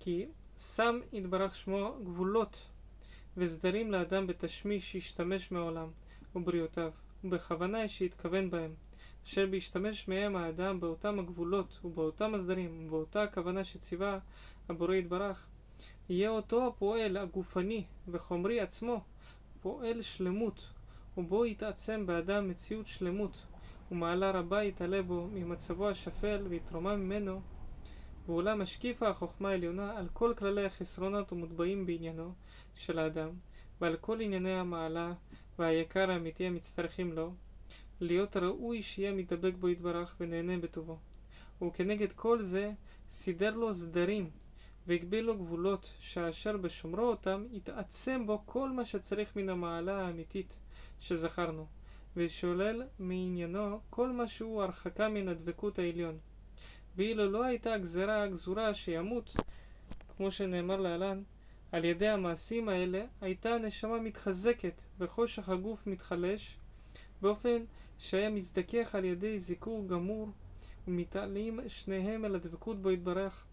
כי שם יתברך שמו גבולות וסדרים לאדם בתשמיש שישתמש מעולם ובריאותיו, ובכוונה שיתכוון בהם, אשר בהשתמש מהם האדם באותם הגבולות ובאותם הסדרים ובאותה הכוונה שציווה הבורא יתברך, יהיה אותו הפועל הגופני וחומרי עצמו פועל שלמות, ובו יתעצם באדם מציאות שלמות, ומעלה רבה יתעלה בו ממצבו השפל ויתרומה ממנו ואולם משקיפה החוכמה העליונה על כל כללי החסרונות המוטבעים בעניינו של האדם, ועל כל ענייני המעלה והיקר האמיתי המצטרכים לו, להיות ראוי שיהיה מתדבק בו יתברך ונהנה בטובו. וכנגד כל זה סידר לו סדרים והגביל לו גבולות, שאשר בשומרו אותם יתעצם בו כל מה שצריך מן המעלה האמיתית שזכרנו, ושולל מעניינו כל מה שהוא הרחקה מן הדבקות העליון. ואילו לא הייתה הגזרה הגזורה שימות, כמו שנאמר להלן, על ידי המעשים האלה הייתה הנשמה מתחזקת וחושך הגוף מתחלש, באופן שהיה מזדכך על ידי זיכור גמור, ומתעלים שניהם אל הדבקות בו יתברך.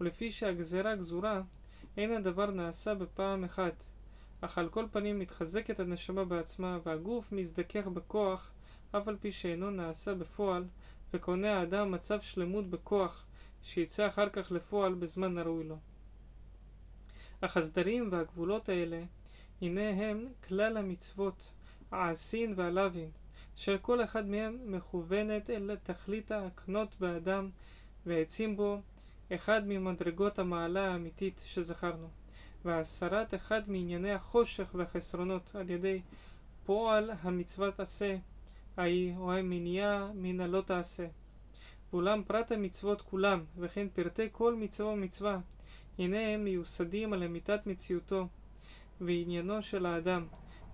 ולפי שהגזרה גזורה, אין הדבר נעשה בפעם אחת, אך על כל פנים מתחזקת הנשמה בעצמה, והגוף מזדכך בכוח, אף על פי שאינו נעשה בפועל, וקונה האדם מצב שלמות בכוח, שיצא אחר כך לפועל בזמן הראוי לו. אך הסדרים והגבולות האלה, הנה הם כלל המצוות, העשין והלווין, אשר כל אחד מהם מכוונת אל תכלית ההקנות באדם, והעצים בו אחד ממדרגות המעלה האמיתית שזכרנו, והסרת אחד מענייני החושך והחסרונות על ידי פועל המצוות עשה, ההיא או המניעה מן הלא תעשה. ואולם פרט המצוות כולם, וכן פרטי כל מצווה ומצווה, הנה הם מיוסדים על אמיתת מציאותו ועניינו של האדם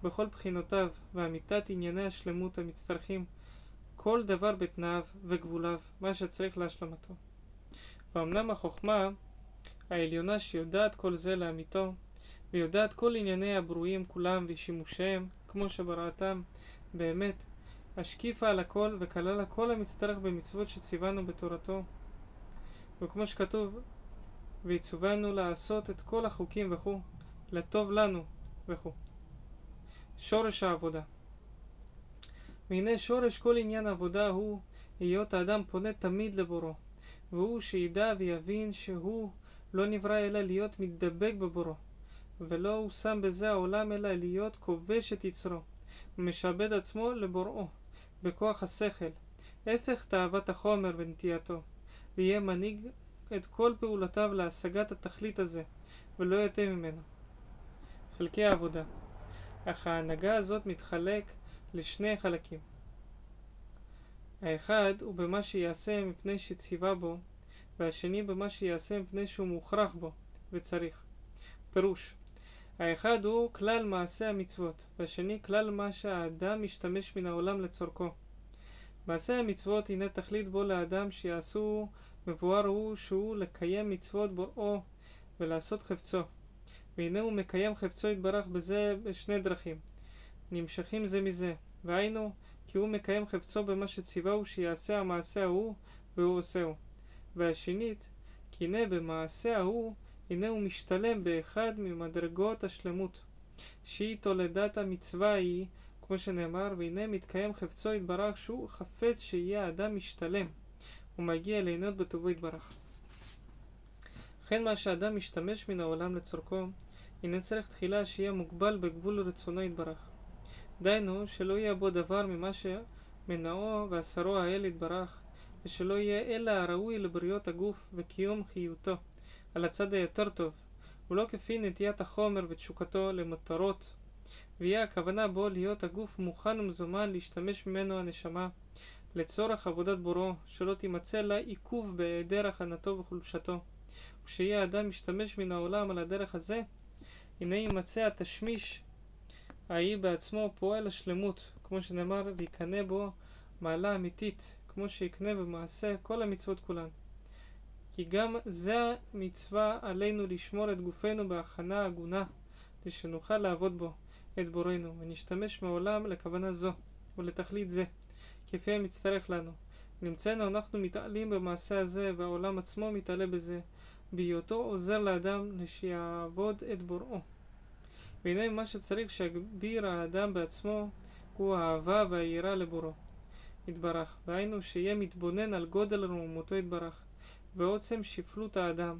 בכל בחינותיו, ואמיתת ענייני השלמות המצטרכים כל דבר בתנאיו וגבוליו, מה שצריך להשלמתו. ואמנם החוכמה העליונה שיודעת כל זה לאמיתו, ויודעת כל ענייני הברואים כולם ושימושיהם, כמו שבראתם באמת, השקיפה על הכל וכללה כל המצטרך במצוות שציוונו בתורתו. וכמו שכתוב, ויצוונו לעשות את כל החוקים וכו', לטוב לנו וכו'. שורש העבודה והנה שורש כל עניין העבודה הוא היות האדם פונה תמיד לבורו, והוא שידע ויבין שהוא לא נברא אלא להיות מתדבק בבורו, ולא הוא שם בזה העולם אלא להיות כובש את יצרו, ומשעבד עצמו לבוראו, בכוח השכל, הפך תאוות החומר ונטייתו, ויהיה מנהיג את כל פעולותיו להשגת התכלית הזה, ולא יתה ממנו. חלקי העבודה אך ההנהגה הזאת מתחלק לשני חלקים. האחד הוא במה שיעשה מפני שציווה בו, והשני במה שיעשה מפני שהוא מוכרח בו וצריך. פירוש האחד הוא כלל מעשה המצוות, והשני כלל מה שהאדם משתמש מן העולם לצורכו. מעשה המצוות הנה תכלית בו לאדם שיעשו מבואר הוא שהוא לקיים מצוות בוראו ולעשות חפצו. והנה הוא מקיים חפצו יתברך בזה בשני דרכים, נמשכים זה מזה, והיינו כי הוא מקיים חפצו במה שציווהו שיעשה המעשה ההוא והוא עושהו. והשנית, כי הנה במעשה ההוא, הנה הוא משתלם באחד ממדרגות השלמות, שהיא תולדת המצווה ההיא, כמו שנאמר, והנה מתקיים חפצו יתברך שהוא חפץ שיהיה אדם משתלם, ומגיע ליהנות בטובו יתברך. לכן מה שאדם משתמש מן העולם לצורכו, הנה צריך תחילה שיהיה מוגבל בגבול רצונו יתברך. דהיינו, שלא יהיה בו דבר ממה שמנעו ועשרו האל יתברך, ושלא יהיה אלא הראוי לבריות הגוף וקיום חיותו, על הצד היותר טוב, ולא כפי נטיית החומר ותשוקתו למטרות, ויהיה הכוונה בו להיות הגוף מוכן ומזומן להשתמש ממנו הנשמה לצורך עבודת בורו, שלא תימצא לה עיכוב בהיעדר הכנתו וחולשתו. וכשיהיה האדם משתמש מן העולם על הדרך הזה, הנה יימצא התשמיש ההיא בעצמו פועל השלמות, כמו שנאמר, ויקנא בו מעלה אמיתית, כמו שיקנה במעשה כל המצוות כולן. כי גם זה המצווה עלינו לשמור את גופנו בהכנה הגונה, ושנוכל לעבוד בו, את בורנו, ונשתמש מעולם לכוונה זו, ולתכלית זה, כפי המצטרך לנו. נמצאנו אנחנו מתעלים במעשה הזה, והעולם עצמו מתעלה בזה, בהיותו עוזר לאדם לשיעבוד את בוראו. והנה מה שצריך שיגביר האדם בעצמו הוא האהבה והיראה לבורו. יתברך, והיינו שיהיה מתבונן על גודל רוממותו יתברך, ועוצם שפלות האדם,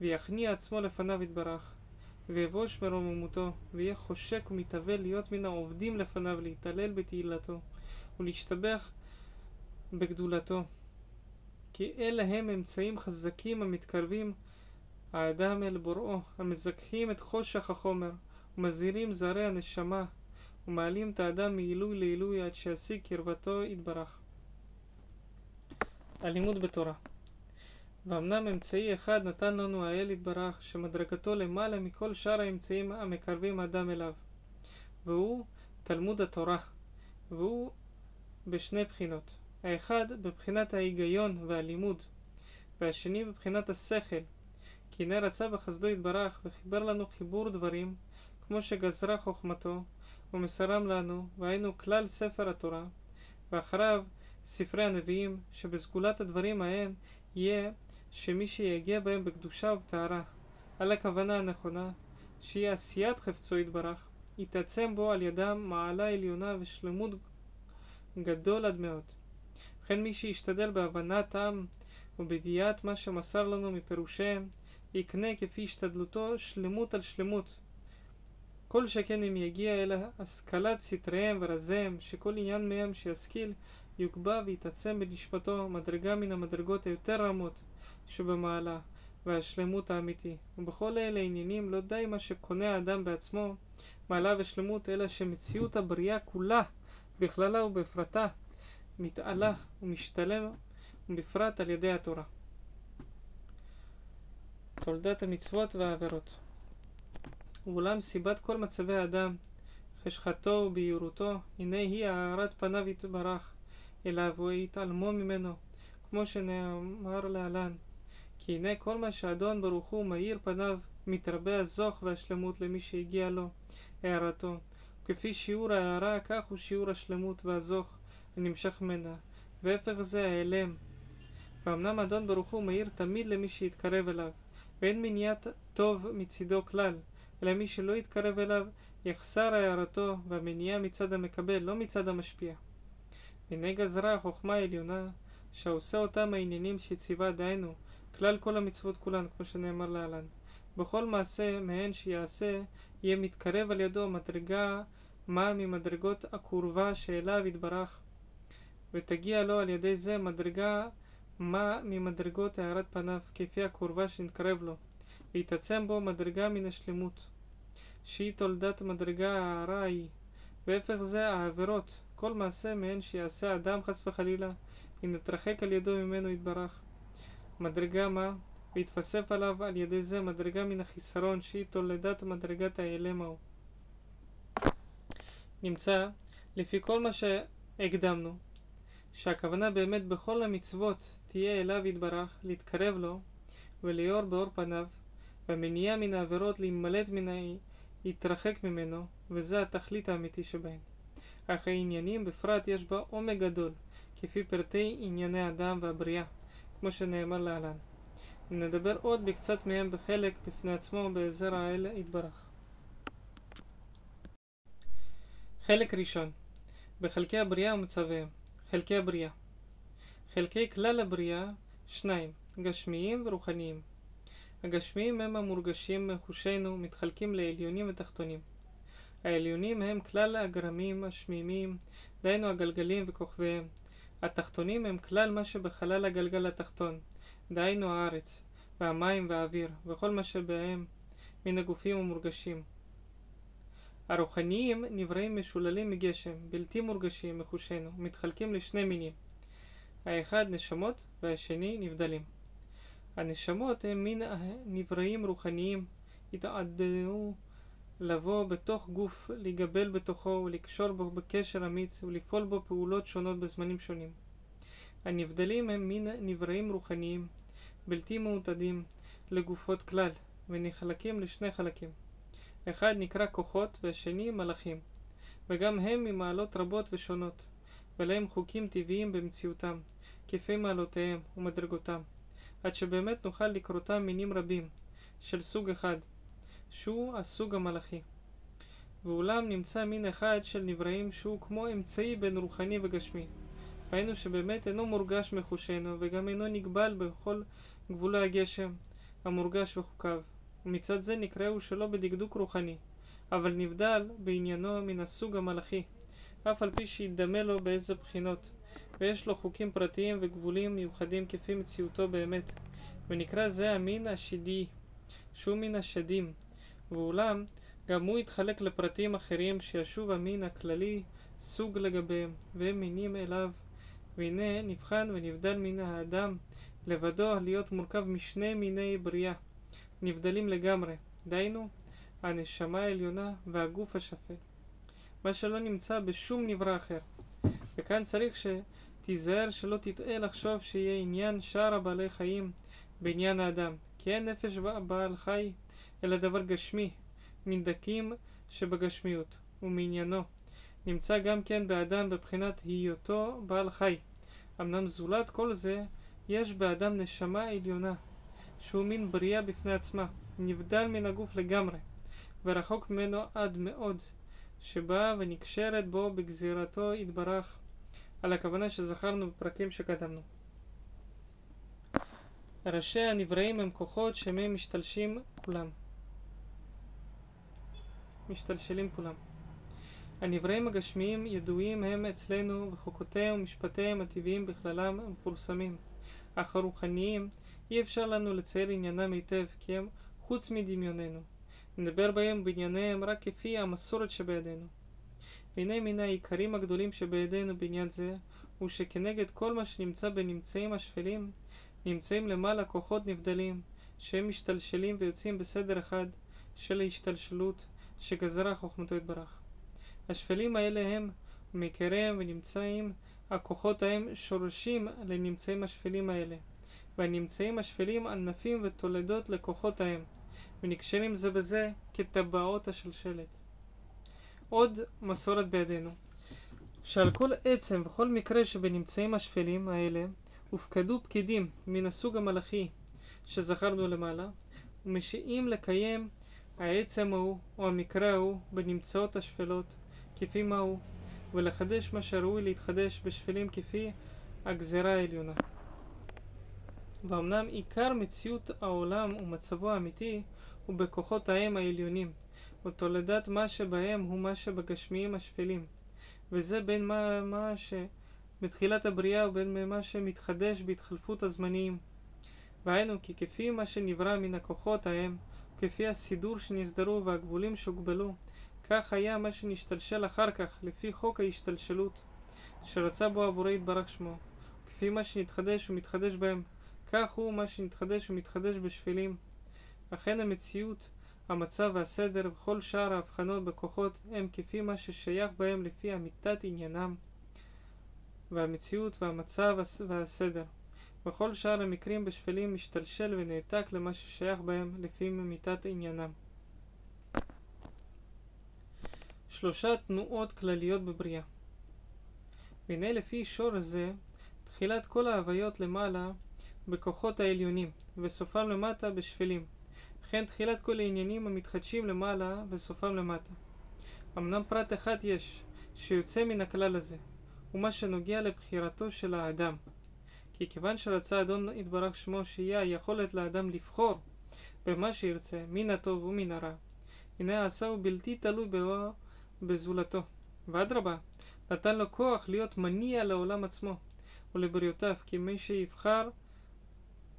ויכניע עצמו לפניו יתברך, ויבוש מרוממותו, ויהיה חושק ומתהווה להיות מן העובדים לפניו, להתעלל בתהילתו, ולהשתבח בגדולתו. כי אלה הם אמצעים חזקים המתקרבים האדם אל בוראו, המזככים את חושך החומר, ומזהירים זרי הנשמה, ומעלים את האדם מעילוי לעילוי עד שישיג קרבתו יתברך. הלימוד בתורה ואמנם אמצעי אחד נתן לנו האל יתברך, שמדרגתו למעלה מכל שאר האמצעים המקרבים אדם אליו, והוא תלמוד התורה, והוא בשני בחינות. האחד בבחינת ההיגיון והלימוד, והשני בבחינת השכל, כי הנה רצה בחסדו יתברך, וחיבר לנו חיבור דברים, כמו שגזרה חוכמתו, ומסרם לנו, והיינו כלל ספר התורה, ואחריו ספרי הנביאים, שבסגולת הדברים ההם יהיה שמי שיגיע בהם בקדושה ובטהרה, על הכוונה הנכונה, שהיא עשיית חפצו יתברך, יתעצם בו על ידם מעלה עליונה ושלמות גדול עד מאוד. וכן מי שישתדל בהבנת עם ובידיעת מה שמסר לנו מפירושיהם, יקנה כפי השתדלותו שלמות על שלמות. כל שכן אם יגיע אל השכלת סתריהם ורזיהם, שכל עניין מהם שישכיל, יוקבע ויתעצם בנשמתו מדרגה מן המדרגות היותר רמות שבמעלה, והשלמות האמיתי. ובכל אלה עניינים לא די מה שקונה האדם בעצמו, מעלה ושלמות, אלא שמציאות הבריאה כולה, בכללה ובפרטה, מתעלה ומשתלם, ובפרט על ידי התורה. תולדת המצוות והעבירות ואולם סיבת כל מצבי האדם, חשכתו ובהירותו, הנה היא הארת פניו יתברך אליו ויתעלמו ממנו, כמו שנאמר להלן. כי הנה כל מה שאדון ברוך הוא מאיר פניו, מתרבה הזוך והשלמות למי שהגיע לו, הערתו. וכפי שיעור ההערה, כך הוא שיעור השלמות והזוך הנמשך ממנה, והפך זה ההיעלם. ואמנם אדון ברוך הוא מאיר תמיד למי שיתקרב אליו, ואין מניעת טוב מצידו כלל, אלא מי שלא יתקרב אליו, יחסר הערתו והמניעה מצד המקבל, לא מצד המשפיע. הנה גזרה החוכמה העליונה, שעושה אותם העניינים שציווה, דהיינו, כלל כל המצוות כולן, כמו שנאמר להלן. בכל מעשה מהן שיעשה, יהיה מתקרב על ידו מדרגה מה ממדרגות הקורבה שאליו יתברך, ותגיע לו על ידי זה מדרגה מה ממדרגות הארת פניו, כפי הקורבה שנתקרב לו, ויתעצם בו מדרגה מן השלמות, שהיא תולדת מדרגה ההערה ההיא, והפך זה העבירות, כל מעשה מהן שיעשה אדם חס וחלילה, אם נתרחק על ידו ממנו יתברך. מדרגה מה, ויתווסף עליו על ידי זה מדרגה מן החיסרון, שהיא תולדת מדרגת ההיעלם ההוא. נמצא, לפי כל מה שהקדמנו, שהכוונה באמת בכל המצוות תהיה אליו יתברך, להתקרב לו וליאור באור פניו, והמניעה מן העבירות להימלט מן להתרחק ממנו, וזה התכלית האמיתי שבהם. אך העניינים בפרט יש בה עומק גדול, כפי פרטי ענייני האדם והבריאה, כמו שנאמר להלן. נדבר עוד בקצת מהם בחלק בפני עצמו בעזר האל יתברך. חלק ראשון בחלקי הבריאה ומצביהם חלקי הבריאה חלקי כלל הבריאה שניים גשמיים ורוחניים הגשמיים הם המורגשים מחושנו מתחלקים לעליונים ותחתונים העליונים הם כלל הגרמים השמימים דהיינו הגלגלים וכוכביהם התחתונים הם כלל מה שבחלל הגלגל התחתון דהיינו הארץ והמים והאוויר וכל מה שבהם מן הגופים המורגשים הרוחניים נבראים משוללים מגשם, בלתי מורגשים מחושנו, מתחלקים לשני מינים. האחד נשמות והשני נבדלים. הנשמות הם מין נבראים רוחניים, התעדו לבוא בתוך גוף, להיגבל בתוכו ולקשור בו בקשר אמיץ ולפעול בו פעולות שונות בזמנים שונים. הנבדלים הם מין נבראים רוחניים, בלתי מעוטדים לגופות כלל, ונחלקים לשני חלקים. אחד נקרא כוחות והשני מלאכים, וגם הם ממעלות רבות ושונות, ולהם חוקים טבעיים במציאותם, כפי מעלותיהם ומדרגותם, עד שבאמת נוכל לקרותם מינים רבים, של סוג אחד, שהוא הסוג המלאכי. ואולם נמצא מין אחד של נבראים שהוא כמו אמצעי בין רוחני וגשמי. ראינו שבאמת אינו מורגש מחושנו, וגם אינו נגבל בכל גבולי הגשם המורגש וחוקיו. ומצד זה נקראו שלא בדקדוק רוחני, אבל נבדל בעניינו מן הסוג המלאכי, אף על פי שידמה לו באיזה בחינות, ויש לו חוקים פרטיים וגבולים מיוחדים כפי מציאותו באמת, ונקרא זה המין השדי, שהוא מן השדים, ואולם גם הוא יתחלק לפרטים אחרים שישוב המין הכללי סוג לגביהם, והם מינים אליו. והנה נבחן ונבדל מן האדם לבדו להיות מורכב משני מיני בריאה, נבדלים לגמרי, דהיינו הנשמה העליונה והגוף השפל, מה שלא נמצא בשום נברא אחר. וכאן צריך שתיזהר שלא תטעה לחשוב שיהיה עניין שאר הבעלי חיים בעניין האדם, כי אין נפש בעל חי אלא דבר גשמי, מן דקים שבגשמיות, ומעניינו. נמצא גם כן באדם בבחינת היותו בעל חי. אמנם זולת כל זה, יש באדם נשמה עליונה, שהוא מין בריאה בפני עצמה, נבדל מן הגוף לגמרי, ורחוק ממנו עד מאוד, שבאה ונקשרת בו בגזירתו יתברך, על הכוונה שזכרנו בפרקים שקדמנו. ראשי הנבראים הם כוחות שמהם משתלשים כולם. משתלשלים כולם. הנבראים הגשמיים ידועים הם אצלנו וחוקותיהם ומשפטיהם הטבעיים בכללם המפורסמים, אך הרוחניים אי אפשר לנו לצייר עניינם היטב, כי הם חוץ מדמיוננו. נדבר בהם בענייניהם רק כפי המסורת שבידינו. והנה מן העיקרים הגדולים שבידינו בעניין זה, הוא שכנגד כל מה שנמצא בנמצאים השפלים, נמצאים למעלה כוחות נבדלים, שהם משתלשלים ויוצאים בסדר אחד של ההשתלשלות שגזרה חוכמתו יתברך. השפלים האלה הם מכיריהם ונמצאים הכוחות ההם שורשים לנמצאים השפלים האלה. והנמצאים השפלים ענפים ותולדות לכוחות ההם, ונקשרים זה בזה כטבעות השלשלת. עוד מסורת בידינו, שעל כל עצם וכל מקרה שבנמצאים השפלים האלה, הופקדו פקידים מן הסוג המלאכי שזכרנו למעלה, ומשאים לקיים העצם ההוא או המקרה ההוא בנמצאות השפלות כפי מהו, ולחדש מה שראוי להתחדש בשפלים כפי הגזרה העליונה. ואמנם עיקר מציאות העולם ומצבו האמיתי הוא בכוחות האם העליונים, ותולדת מה שבהם הוא מה שבגשמיים השפלים, וזה בין מה, מה שבתחילת הבריאה ובין מה שמתחדש בהתחלפות הזמניים. והיינו כי כפי מה שנברא מן הכוחות ההם, וכפי הסידור שנסדרו והגבולים שהוגבלו, כך היה מה שנשתלשל אחר כך, לפי חוק ההשתלשלות, שרצה בו הבורא יתברך שמו, כפי מה שנתחדש ומתחדש בהם, כך הוא מה שנתחדש ומתחדש בשפלים. אכן המציאות, המצב והסדר וכל שאר ההבחנות בכוחות הם כפי מה ששייך בהם לפי אמיתת עניינם, והמציאות והמצב והסדר. וכל שאר המקרים בשפלים משתלשל ונעתק למה ששייך בהם לפי אמיתת עניינם. שלושה תנועות כלליות בבריאה. והנה לפי שור זה, תחילת כל ההוויות למעלה בכוחות העליונים, וסופם למטה בשפלים. וכן תחילת כל העניינים המתחדשים למעלה וסופם למטה. אמנם פרט אחד יש, שיוצא מן הכלל הזה, ומה שנוגע לבחירתו של האדם. כי כיוון שרצה אדון יתברך שמו שיהיה היכולת לאדם לבחור במה שירצה, מן הטוב ומן הרע, הנה עשהו בלתי תלוי בו בזולתו. ואדרבה, נתן לו כוח להיות מניע לעולם עצמו ולבריאותיו, כמי שיבחר,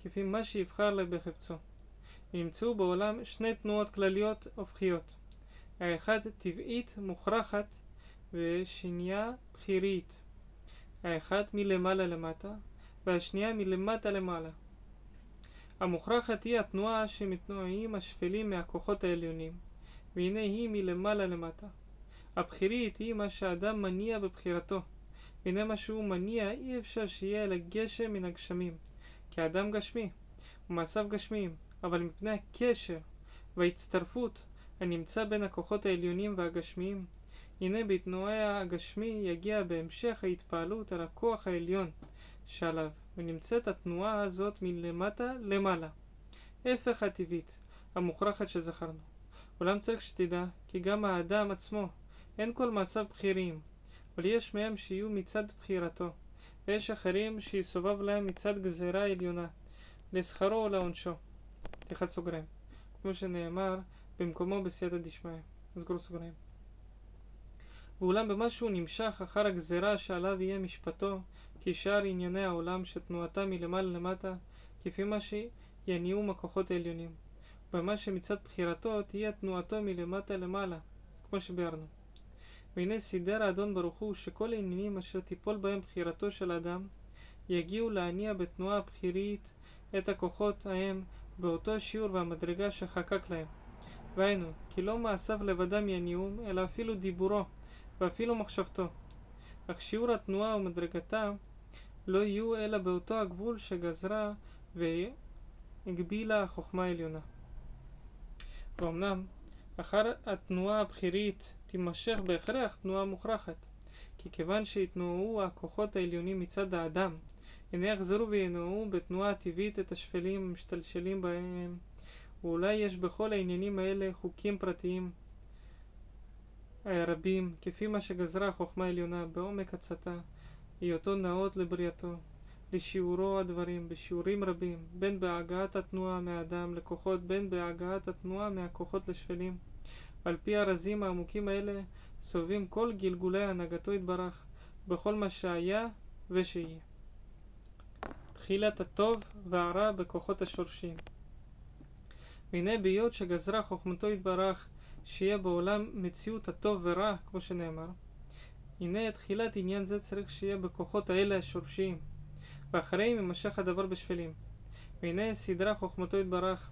כפי מה שיבחר לה בחפצו. ונמצאו בעולם שני תנועות כלליות הופכיות. האחד טבעית מוכרחת ושנייה בחירית. האחד מלמעלה למטה והשנייה מלמטה למעלה. המוכרחת היא התנועה שמתנועים השפלים מהכוחות העליונים, והנה היא מלמעלה למטה. הבחירית היא מה שאדם מניע בבחירתו, והנה מה שהוא מניע אי אפשר שיהיה אלא גשם מן הגשמים, כי האדם גשמי, ומעשיו גשמיים, אבל מפני הקשר וההצטרפות הנמצא בין הכוחות העליונים והגשמיים, הנה בתנועי הגשמי יגיע בהמשך ההתפעלות על הכוח העליון שעליו, ונמצאת התנועה הזאת מלמטה למעלה. הפך הטבעית, המוכרחת שזכרנו. אולם צריך שתדע, כי גם האדם עצמו, אין כל מעשיו בכירים, אבל יש מהם שיהיו מצד בחירתו, ויש אחרים שיסובב להם מצד גזירה עליונה, לשכרו או לעונשו. פתיחת סוגריים. כמו שנאמר במקומו בסייעתא דשמיא. סגור סוגריים. ואולם במה שהוא נמשך אחר הגזרה שעליו יהיה משפטו, כי שאר ענייני העולם שתנועתה מלמעלה למטה, כפי מה שיניעום הכוחות העליונים. במה שמצד בחירתו תהיה תנועתו מלמטה למעלה, כמו שביארנו. והנה סידר האדון ברוך הוא שכל העניינים אשר תיפול בהם בחירתו של אדם, יגיעו להניע בתנועה הבחירית את הכוחות ההם באותו שיעור והמדרגה שחקק להם. והיינו, כי לא מעשיו לבדם יניעום, אלא אפילו דיבורו, ואפילו מחשבתו. אך שיעור התנועה ומדרגתה לא יהיו אלא באותו הגבול שגזרה והגבילה החוכמה העליונה. ואומנם, אחר התנועה הבכירית תימשך בהכרח תנועה מוכרחת, כי כיוון שהתנועו הכוחות העליונים מצד האדם, הנה יחזרו וינועו בתנועה הטבעית את השפלים המשתלשלים בהם, ואולי יש בכל העניינים האלה חוקים פרטיים רבים, כפי מה שגזרה החוכמה העליונה בעומק עצתה, היותו נאות לבריאתו, לשיעורו הדברים, בשיעורים רבים, בין בהגעת התנועה מהאדם לכוחות, בין בהגעת התנועה מהכוחות לשפלים. ועל פי הרזים העמוקים האלה סובבים כל גלגולי הנהגתו יתברך, בכל מה שהיה ושיהיה. תחילת הטוב והרע בכוחות השורשים. והנה בהיות שגזרה חוכמתו יתברך שיהיה בעולם מציאות הטוב ורע, כמו שנאמר, הנה תחילת עניין זה צריך שיהיה בכוחות האלה השורשיים, ואחריהם יימשך הדבר בשפלים. והנה סדרה חוכמתו יתברך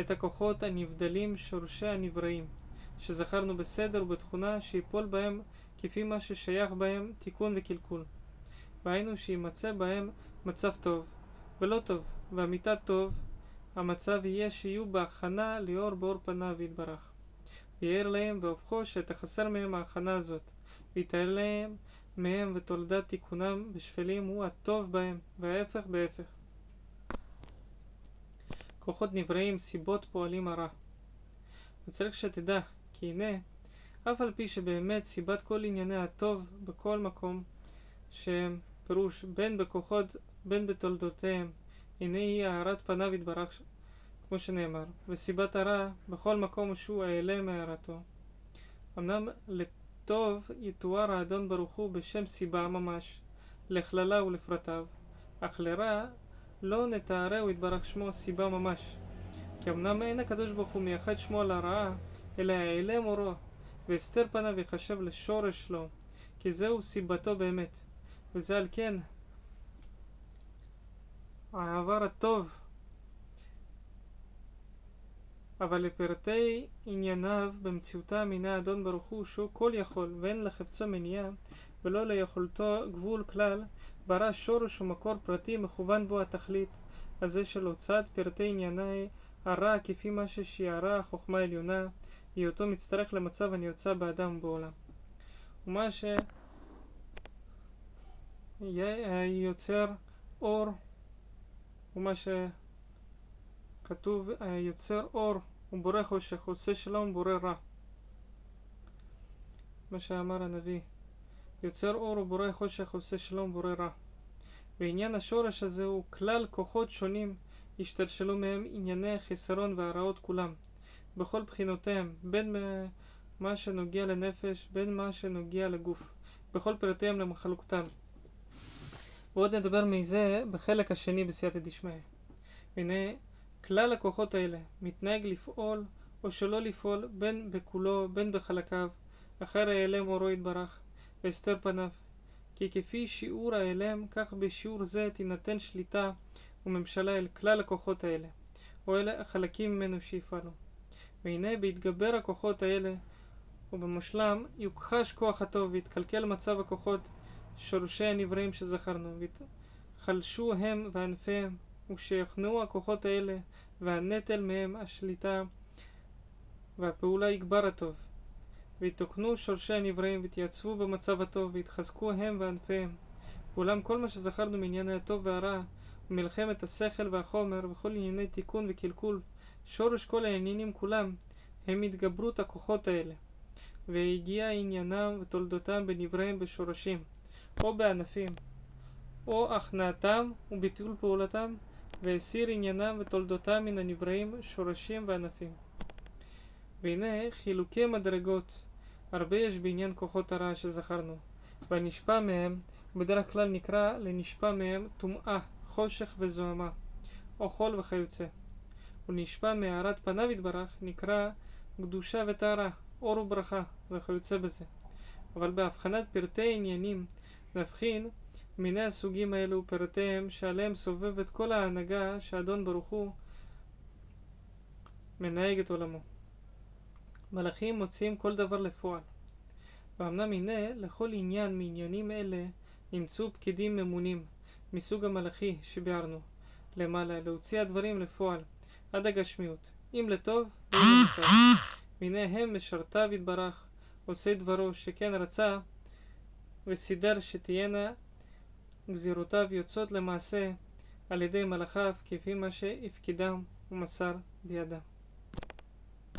את הכוחות הנבדלים שורשי הנבראים, שזכרנו בסדר ובתכונה שיפול בהם כפי מה ששייך בהם תיקון וקלקול. והיינו שימצא בהם מצב טוב ולא טוב, ואמיתת טוב, המצב יהיה שיהיו בהכנה לאור באור פניו יתברך. ויער להם והופכו שתחסר מהם ההכנה הזאת, ויתעלם מהם ותולדת תיקונם בשפלים הוא הטוב בהם, וההפך בהפך. כוחות נבראים, סיבות פועלים הרע. וצריך שתדע, כי הנה, אף על פי שבאמת סיבת כל ענייני הטוב בכל מקום, שהם פירוש בין בכוחות בין בתולדותיהם. הנה היא הארת פניו יתברך כמו שנאמר וסיבת הרע בכל מקום שהוא העלם מהערתו. אמנם לטוב יתואר האדון ברוך הוא בשם סיבה ממש לכללה ולפרטיו אך לרע לא נתארהו יתברך שמו סיבה ממש. כי אמנם אין הקדוש ברוך הוא מייחד שמו על הרעה אלא העלם אורו והסתר פניו יחשב לשורש לו כי זהו סיבתו באמת. וזה על כן העבר הטוב. אבל לפרטי ענייניו במציאותם הנה אדון ברוך הוא שהוא כל יכול ואין לחפצו מניעה ולא ליכולתו גבול כלל ברא שורש ומקור פרטי מכוון בו התכלית. הזה של הוצאת פרטי ענייני הרע כפי מה ששיערה החוכמה העליונה היותו מצטרך למצב הנרצה באדם ובעולם. ומה שיוצר אור ומה שכתוב יוצר אור ובורא חושך עושה שלום ובורא רע. מה שאמר הנביא יוצר אור ובורא חושך עושה שלום ובורא רע. ועניין השורש הזה הוא כלל כוחות שונים השתלשלו מהם ענייני החיסרון והרעות כולם. בכל בחינותיהם בין מה שנוגע לנפש בין מה שנוגע לגוף. בכל פרטיהם למחלוקתם ועוד נדבר מזה בחלק השני בסייעתא דשמיא. והנה כלל הכוחות האלה מתנהג לפעול או שלא לפעול בין בכולו בין בחלקיו אחר ההיעלם אורו יתברך והסתר פניו כי כפי שיעור ההיעלם כך בשיעור זה תינתן שליטה וממשלה אל כלל הכוחות האלה או אלה החלקים ממנו שיפעלו והנה בהתגבר הכוחות האלה ובמשלם יוכחש כוח הטוב ויתקלקל מצב הכוחות שורשי הנבראים שזכרנו, והתחלשו הם וענפיהם, וכשיחנאו הכוחות האלה, והנטל מהם השליטה, והפעולה יגבר הטוב. ויתוקנו שורשי הנבראים, ויתייצבו במצב הטוב, ויתחזקו הם וענפיהם. ואולם כל מה שזכרנו מענייני הטוב והרע, ומלחמת השכל והחומר, וכל ענייני תיקון וקלקול, שורש כל העניינים כולם, הם התגברות הכוחות האלה. והגיע עניינם ותולדותם בנבריהם בשורשים. או בענפים, או הכנעתם וביטול פעולתם, והסיר עניינם ותולדותם מן הנבראים, שורשים וענפים. והנה חילוקי מדרגות הרבה יש בעניין כוחות הרע שזכרנו, והנשפע מהם בדרך כלל נקרא לנשפע מהם טומאה, חושך וזוהמה, או חול וכיוצא. ונשפע מהארת פניו יתברך נקרא קדושה וטהרה, אור וברכה וכיוצא בזה. אבל בהבחנת פרטי עניינים נבחין מיני הסוגים האלו ופרטיהם שעליהם סובבת כל ההנהגה שאדון ברוך הוא מנהג את עולמו. מלאכים מוציאים כל דבר לפועל. ואמנם הנה לכל עניין מעניינים אלה נמצאו פקידים ממונים מסוג המלאכי שביארנו למעלה להוציא הדברים לפועל עד הגשמיות אם לטוב ואם לטוב [clears throat] והנה הם משרתיו יתברך עושי דברו שכן רצה וסידר שתהיינה גזירותיו יוצאות למעשה על ידי מלאכיו כפי מה שהפקידם ומסר בידם.